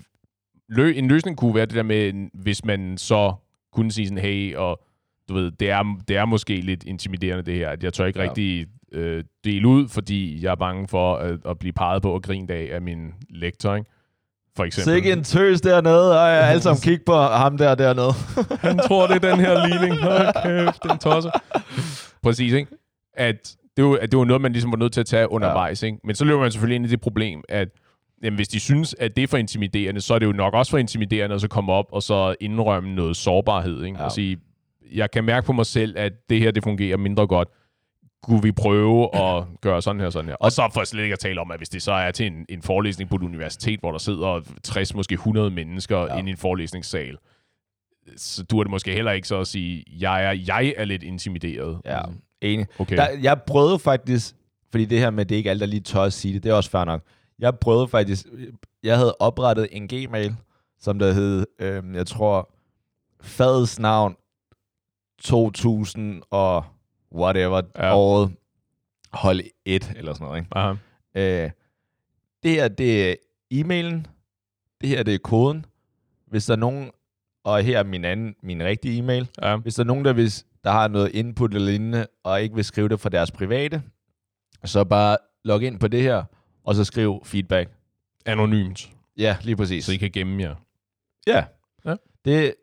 lø, en løsning kunne være det der med, hvis man så kunne sige sådan, hey, og du ved, det er, det er måske lidt intimiderende det her, at jeg tør ikke
Ja.
ja. rigtig øh, dele ud, fordi jeg er bange for at, at blive peget på og grint af af min lektor, ikke? For eksempel.
Sikke en tøs dernede, og jeg alle sammen kigge på ham der dernede.
Han tror, det er den her ligning. Hold kæft, den tosser. Præcis, ikke? At det, var, at det var noget, man ligesom var nødt til at tage undervejs, ikke? Men så løber man selvfølgelig ind i det problem, at jamen, hvis de synes, at det er for intimiderende, så er det jo nok også for intimiderende at så komme op og så indrømme noget sårbarhed, ikke?
Ja.
Og sige, jeg kan mærke på mig selv, at det her, det fungerer mindre godt. Kunne vi prøve at gøre sådan her sådan her? Og så for slet ikke at tale om, at hvis det så er til en, en forelæsning på et universitet, hvor der sidder 60, måske 100 mennesker
Ja.
inde i en forelæsningssal, så du er det måske heller ikke så at sige, jeg er, jeg er lidt intimideret.
Ja, enig.
Okay.
Der, jeg prøvede faktisk, fordi det her med, det ikke er alle, der lige tør at sige det, det er også fair nok. Jeg prøvede faktisk, jeg havde oprettet en gmail, som der hed, øh, jeg tror, fadets navn 2000 og whatever,
Ja.
året, hold 1 eller sådan noget. Ikke?
Aha.
Øh, det her, det er e-mailen. Det her, det er koden. Hvis der er nogen, og her er min anden, min rigtige e-mail.
Ja.
Hvis der er nogen, der, hvis, der har noget input eller lignende, og ikke vil skrive det fra deres private, så bare log ind på det her, og så skriv feedback.
Anonymt,
Ja, lige præcis.
så I kan gemme jer.
Ja.
Ja.
Det,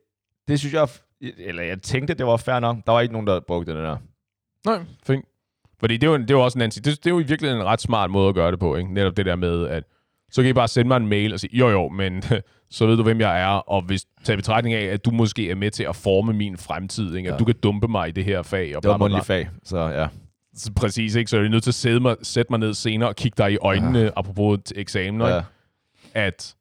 det synes jeg, eller jeg tænkte, det var fair nok. Der var ikke nogen, der brugte det der.
Nej, fint. Fordi det er jo, det er jo også en anden det, det er jo i virkeligheden en ret smart måde at gøre det på, ikke? Netop det der med, at så kan I bare sende mig en mail og sige, jo jo, men så ved du, hvem jeg er, og hvis tage i betragtning af, at du måske er med til at forme min fremtid, ikke? At
Ja.
du kan dumpe mig i det her fag. Og
Det var
bla, bla, bla.
mundtlig fag, så ja.
Så Præcis, ikke? Så er jeg nødt til at sætte mig, sætte mig ned senere og kigge dig i øjnene, ja. apropos til eksamener,
ja.
ja. at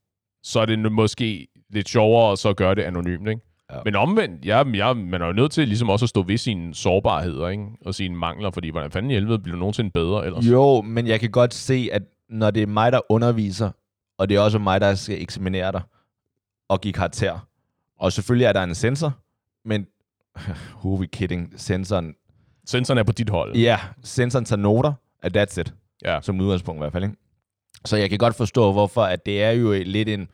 så er det måske lidt sjovere at så gøre det anonymt, ikke?
Ja.
Men omvendt, ja, ja, man er jo nødt til ligesom også at stå ved sine sårbarheder, ikke? Og sine mangler, fordi hvordan fanden i helvede bliver du nogensinde bedre ellers?
Jo, men jeg kan godt se, at når det er mig, der underviser, og det er også mig, der skal eksaminere dig og give karakter, og selvfølgelig er der en sensor, men who we kidding? Sensoren,
Sensoren er på dit hold.
ja, sensoren tager noter, and that's it,
Ja.
som udgangspunkt i hvert fald. Ikke? Så jeg kan godt forstå, hvorfor at det er jo lidt en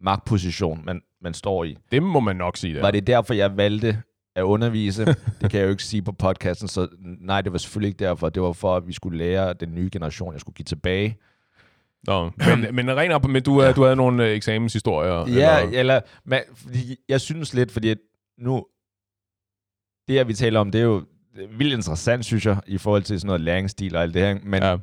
magtposition, man, man står i.
Det må man nok sige, der.
Var det derfor, jeg valgte at undervise? det kan jeg jo ikke sige på podcasten, så nej, det var selvfølgelig ikke derfor. Det var for, at vi skulle lære den nye generation, jeg skulle give tilbage.
Nå, men, men rent op, men du, ja. du havde nogle øh, eksamenshistorier?
Ja,
eller?
eller, men, fordi jeg synes lidt, fordi nu, det her vi taler om, det er jo vildt interessant, synes jeg, i forhold til sådan noget læringsstil og alt det her. Men ja.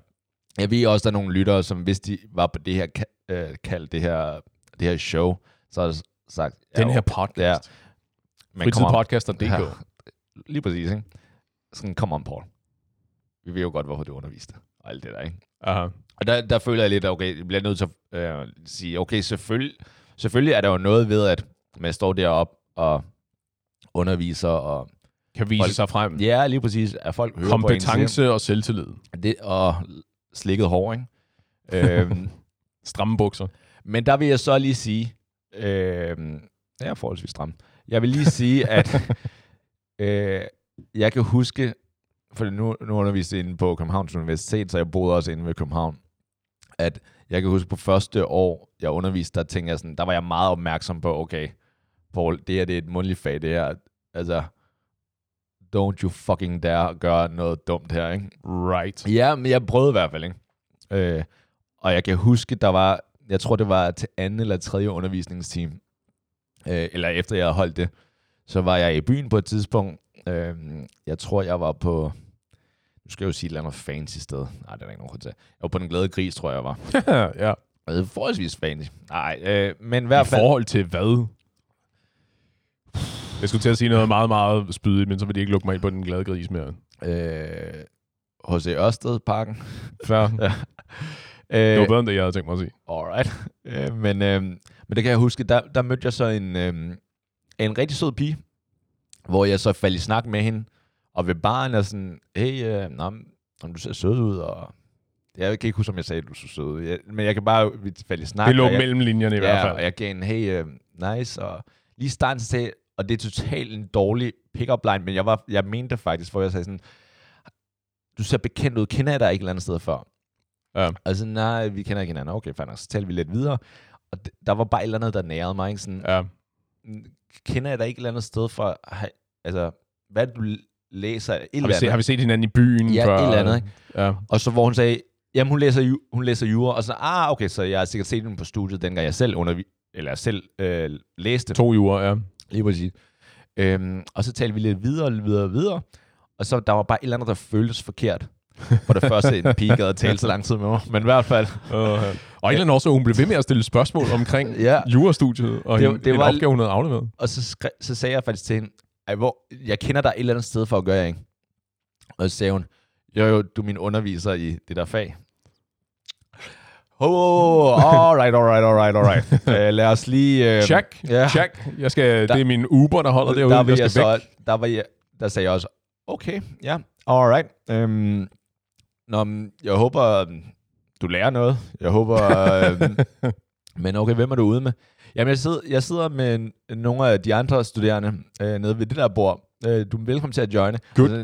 jeg ved også, der er nogle lyttere, som hvis de var på det her øh, kald, det her, det her show, så har de sagt...
Den her podcast.
Ja, men.
Fritidspodcaster.dk.
Ja. Lige præcis, ikke? Sådan, come on, Paul. Vi ved jo godt, hvorfor du underviste. Og alt det der, ikke?
Aha.
Og der, der føler jeg lidt, at okay, jeg bliver nødt til at øh, sige, okay, selvfølgelig, selvfølgelig er der jo noget ved, at man står deroppe og underviser, og
Kan vise
Folk-
sig frem.
ja, lige præcis, at folk hører på en
Kompetence og selvtillid.
det, og slikket hår, ikke? øhm,
Stramme bukser.
Men der vil jeg så lige sige, øhm, jeg er forholdsvis stram, jeg vil lige sige, at øh, jeg kan huske, for nu, nu underviste jeg inde på Københavns Universitet, så jeg boede også inde ved København, at jeg kan huske på første år, jeg underviste, der tænkte jeg sådan, der var jeg meget opmærksom på, okay, Paul, det her det er et mundtligt fag, det her, altså, don't you fucking dare gøre noget dumt her, ikke?
Right.
Ja, men jeg prøvede i hvert fald, ikke? Øh, og jeg kan huske, der var, jeg tror det var til anden eller tredje undervisningsteam, øh, eller efter jeg havde holdt det, så var jeg i byen på et tidspunkt. Øh, jeg tror, jeg var på, nu skal jeg jo sige et eller andet fancy sted. Nej, det er ikke nogen grund til. Jeg var på Den Glade Gris, tror jeg, jeg var.
ja.
Og det er forholdsvis fancy. Nej, øh, men i
I
hvert fald...
forhold til hvad? Jeg skulle til at sige noget meget, meget spydigt, men så vil de ikke lukke mig ind på den glade gris mere.
Øh, H.C. Ørstedparken.
Fair.
Ja.
Det var
Øh,
bedre, end det, jeg havde tænkt mig at sige.
Alright. Øh, men, øh, men det kan jeg huske, der, der mødte jeg så en, øh, en rigtig sød pige, hvor jeg så faldt i snak med hende, og ved baren er sådan, hey, øh, nå, om du ser sød ud, og jeg kan ikke huske, om jeg sagde, at du så sød ud, jeg, men jeg kan bare vi faldt i snak.
Det lå
jeg,
mellem linjerne i
ja,
hvert fald.
og jeg gav en, hey, uh, nice, og lige starten jeg, og det er totalt en dårlig pick-up line, men jeg, var, jeg mente det faktisk, hvor jeg sagde sådan, du ser bekendt ud, kender jeg dig ikke et eller andet sted før?
Ja.
Altså, nej, vi kender ikke hinanden. Okay, nok. Så talte vi lidt videre. Og der var bare et eller andet, der nærede mig. Ikke? Sådan,
Ja.
"Mm, Kender jeg dig ikke et eller andet sted fra... Altså, hvad du læser? Et
Har,
eller
vi set,
andet.
har vi set hinanden i byen
Ja,
før?
et eller andet, ikke?
Ja.
Og så hvor hun sagde, jamen hun læser, ju- hun læser jura, og så, ah, okay, så jeg har sikkert set hende på studiet, dengang jeg selv undervi- eller jeg selv øh, læste.
To uger, ja.
Lige præcis. Øhm, og så talte vi lidt videre, videre, videre. Og så der var bare et eller andet, der føltes forkert. For det første, en pige gad at tale så lang tid med mig. Men i hvert fald,
Uh, og en eller anden årsag, hun blev ved med at stille spørgsmål omkring
Ja.
jurastudiet, og
Det-
en,
det
en
var-
opgave, hun havde afleveret.
Og så, skre, så sagde jeg faktisk til hende, Ej, hvor, jeg kender dig et eller andet sted for at gøre, ikke? Og så sagde hun, jo jo, du er min underviser i det der fag. Oh, alright, alright, alright, alright. uh, lad os lige... Uh,
Check,
ja.
check. Jeg skal, det er min Uber, der holder derude.
der,
jeg skal
jeg
væk.
så, der, var jeg, der sagde jeg også, okay, ja, alright. Um, nå, jeg håber, du lærer noget. Jeg håber... Øh, men okay, hvem er du ude med? Jamen, jeg sidder, jeg sidder med nogle af de andre studerende øh, nede ved det der bord. Øh, du er velkommen til at joine.
Good
Altså,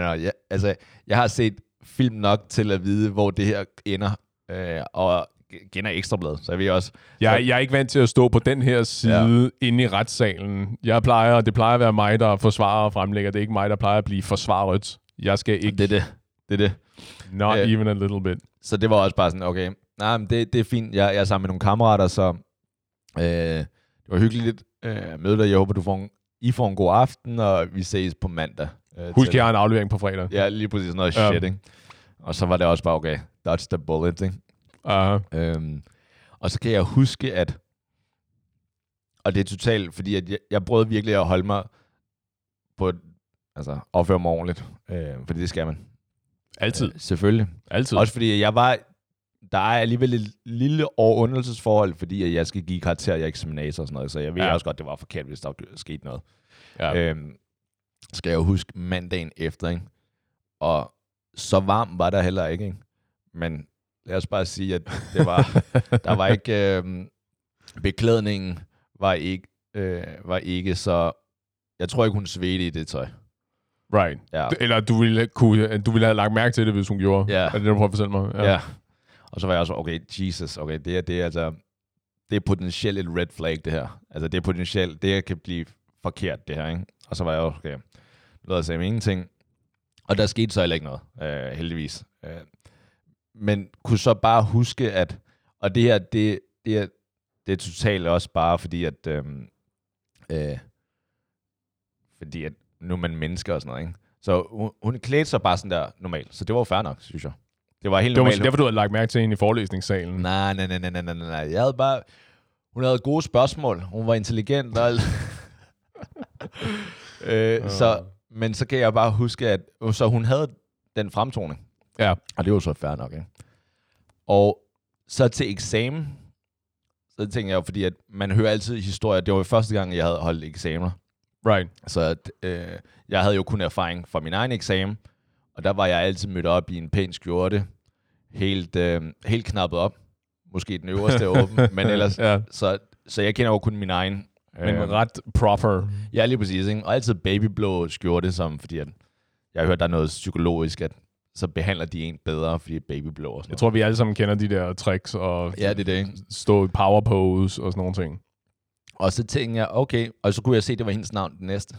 nej. Jeg, altså, jeg har set film nok til at vide, hvor det her ender. Øh, og kender ekstrabladet, så jeg ved også...
Jeg, jeg er ikke vant til at stå på den her side ja. inde i retssalen. Jeg plejer, det plejer at være mig, der forsvarer og fremlægger. Det er ikke mig, der plejer at blive forsvaret. Jeg skal ikke,
Det er det. Det er det.
not
Øh.
even a little bit.
Så det var også bare sådan, okay, nej, men det, det er fint. Jeg, jeg er sammen med nogle kammerater, så øh, det var hyggeligt øh, møde dig. Jeg håber, du får en, I får en god aften, og vi ses på mandag. Øh,
Husk, jeg har en aflevering på fredag.
Ja, lige præcis sådan noget
Ja.
shit, ikke? Og så var det også bare, okay, dodge the bullet, ikke?
Uh,
Øhm, og så kan jeg huske, at... Og det er totalt, fordi at jeg, jeg prøvede virkelig at holde mig på... Altså, opføre mig ordentligt. Øh, fordi det skal man.
Altid.
Øh, selvfølgelig.
Altid.
Også fordi jeg var... Der er alligevel et lille overundelsesforhold, fordi jeg skal give karakter i eksaminator og sådan noget. Så jeg ved
Ja.
også godt, det var forkert, hvis der skete noget.
Ja.
Øhm, skal jeg jo huske mandagen efter, ikke? Og så varm var der heller ikke, ikke? Men lad os bare sige, at det var, der var ikke, øhm, beklædningen var ikke, øh, var ikke så, jeg tror ikke, hun svedte i det tøj.
Right.
Ja.
Eller du ville, kunne, du ville have lagt mærke til det, hvis hun gjorde.
Ja.
Er det det, du prøver at fortælle mig?
Ja. ja. Og så var jeg også, okay, Jesus, okay, det er, det er altså, det er potentielt et red flag, det her. Altså, det er potentielt, det her kan blive forkert, det her, ikke? Og så var jeg også, okay, lød jeg ingenting. Og der skete så heller ikke noget, øh, heldigvis. Øh, men kunne så bare huske, at, og det her, det, det, er, det er totalt også bare fordi, at, øh, øh, fordi at nu er man mennesker og sådan noget, ikke? Så hun, hun klædte sig bare sådan der normalt, så det var jo fair nok, synes jeg. Det var helt
Det var
normalt.
derfor, du havde lagt mærke til hende i forelæsningssalen.
Nej, nej, nej, nej, nej, nej, nej. Jeg havde bare... Hun havde gode spørgsmål. Hun var intelligent og alt. øh, så, men så kan jeg bare huske, at så hun havde den fremtoning.
Ja.
Og det var så fair nok, ikke? Og så til eksamen, så tænkte jeg jo, fordi at man hører altid historier. Det var jo første gang, jeg havde holdt eksamener.
Right.
Så at, øh, jeg havde jo kun erfaring fra min egen eksamen, og der var jeg altid mødt op i en pæn skjorte, helt, øh, helt knappet op. Måske den øverste er åben, men ellers...
Ja.
Så, så jeg kender jo kun min egen.
Men
Øh,
ret proper.
ja, lige præcis. Ikke? Og altid babyblå skjorte, som, fordi at, jeg har hørt, der er noget psykologisk, at så behandler de en bedre, fordi babyblå og sådan
Jeg tror, vi alle sammen kender de der tricks og
noget. Ja, det er det.
Stå i power pose og sådan nogle ting.
Og så tænkte jeg, okay, og så kunne jeg se, det var hendes navn den næste.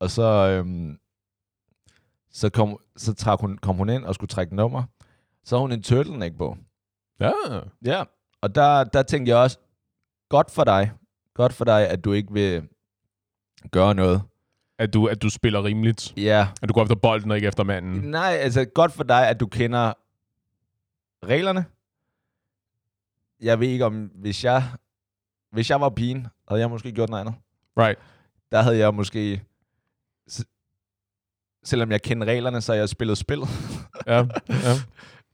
Og så, øhm, så, kom, så trak hun, kom hun ind og skulle trække nummer. Så havde hun en turtleneck på.
Ja.
Ja. Og der, der tænkte jeg også, godt for dig, godt for dig, at du ikke vil gøre noget.
At du, at du spiller rimeligt.
Ja.
At du går efter bolden og ikke efter manden.
Nej, altså godt for dig, at du kender reglerne. Jeg ved ikke om, hvis jeg, hvis jeg var pigen, havde jeg måske gjort noget andet.
Right.
der havde jeg måske, selvom jeg kender reglerne, så har jeg spillet spil.
Ja. ja.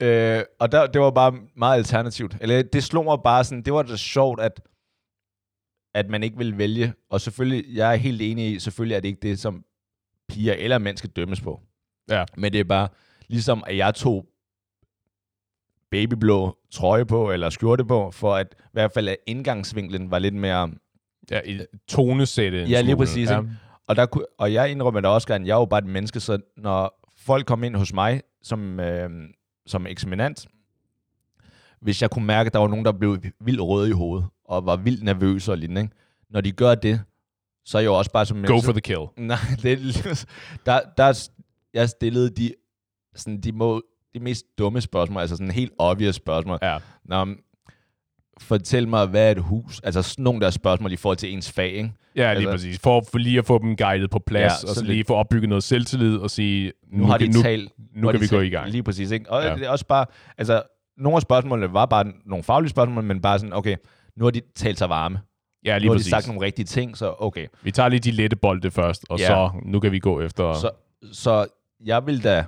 øh, og der, det var bare meget alternativt. Eller det slog mig bare sådan, det var da sjovt, at, at man ikke vil vælge. Og selvfølgelig, jeg er helt enig i, selvfølgelig er det ikke det, som piger eller mænd skal dømmes på.
Ja.
Men det er bare, ligesom at jeg tog babyblå trøje på, eller skjorte på, for at i hvert fald at indgangsvinklen var lidt mere
ja i tonesætte.
Ja, lige præcis,
Ja.
ikke? Og, der, kunne- og jeg indrømmer da også gerne, jeg er jo bare et menneske, så når folk kom ind hos mig som, øh, som eksaminant, hvis jeg kunne mærke, at der var nogen, der blev vildt røde i hovedet, og var vildt nervøse og lignende, ikke? når de gør det, så er jeg jo også bare som
Go
menneske-
for the kill.
Nej, det er, der, der, jeg stillede de, sådan, de, må, de mest dumme spørgsmål, altså sådan helt obvious spørgsmål.
Ja.
Nå, fortæl mig, hvad er et hus? Altså sådan nogle der spørgsmål i forhold til ens fag, ikke?
Ja, lige
Altså-
præcis. For, for lige at få dem guidet på plads,
Ja,
og så lige
lidt-
få opbygget noget selvtillid og sige, nu,
Nu, har de
kan, nu,
talt
nu
hvor
kan
de
vi gå
talt-
i gang.
Lige præcis, ikke? Og
Ja.
det er også bare, altså, nogle af spørgsmålene var bare nogle faglige spørgsmål, men bare sådan, okay, nu har de talt sig varme.
Ja,
Nu
lige
har de
præcis.
sagt nogle rigtige ting, så okay.
Vi tager lige de lette bolde først, og
Ja.
så nu kan vi gå efter...
Så, så jeg vil da,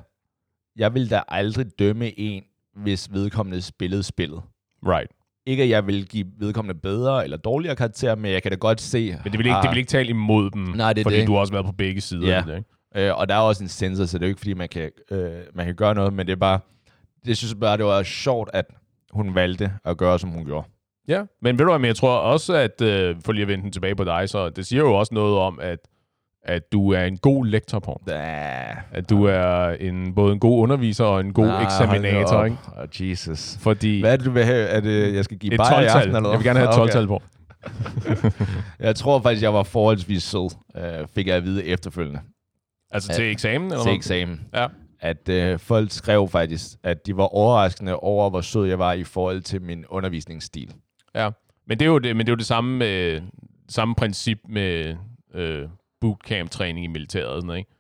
jeg vil da aldrig dømme en, hvis vedkommende spillede spillet.
Right.
Ikke at jeg vil give vedkommende bedre eller dårligere karakter, men jeg kan da godt se...
Men det vil ikke, det vil ikke tale imod dem,
Nej, det
fordi
det.
du har også været på begge sider.
Ja.
det, ikke?
Øh, og der er også en sensor, så det er jo ikke, fordi man kan, øh, man kan gøre noget, men det er bare, det synes bare, det var sjovt, at hun valgte at gøre, som hun gjorde.
Ja, men ved du hvad, men jeg tror også, at, øh, for lige at vende den tilbage på dig, så det siger jo også noget om, at, at du er en god lektor på.
Ja.
At du er en, både en god underviser og en god
Nej,
eksaminator, ikke?
Oh, Jesus.
Fordi
Hvad er det, du vil have? Er det, jeg skal give
et
bajer i
12-tal.
aften, eller
Jeg vil gerne have et
hvad?
12-tal på.
Jeg tror faktisk, jeg var forholdsvis sød, øh, fik jeg at vide efterfølgende
Altså
Ja.
til eksamen, eller
til eksamen.
Ja.
At øh, folk skrev faktisk, at de var overraskende over, hvor sød jeg var i forhold til min undervisningsstil.
Ja, men det er jo det, men det, er jo det samme, øh, samme princip med øh, bootcamp-træning i militæret, sådan, ikke?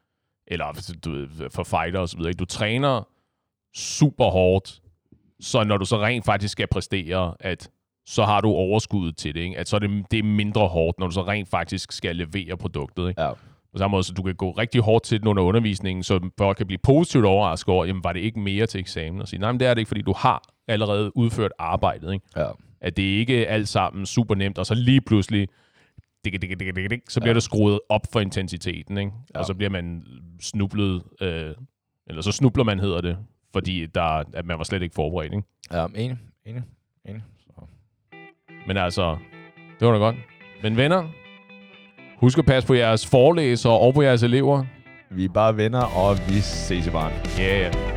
eller du, ved, for fighter og så videre. Ikke? Du træner super hårdt, så når du så rent faktisk skal præstere, at så har du overskuddet til det. Ikke? At så er det, det er mindre hårdt, når du så rent faktisk skal levere produktet. Ikke?
Ja.
På samme måde, så du kan gå rigtig hårdt til den under undervisningen, så folk kan blive positivt overrasket over, jamen var det ikke mere til eksamen? Og sige, nej, men det er det ikke, fordi du har allerede udført arbejdet. Ikke?
Ja.
at det ikke er alt sammen super nemt, og så lige pludselig, dik, dik, dik, dik, dik, så bliver
Ja.
det skruet op for intensiteten, ikke?
Ja.
og så bliver man snublet, øh, eller så snubler man, hedder det, fordi der, at man var slet ikke forberedt. Ikke?
Ja, enig, enig, enig. Så.
Men altså, det var da godt. Men venner, husk at passe på jeres forelæsere og på jeres elever.
Vi er bare venner, og vi ses i barn.
Ja, yeah.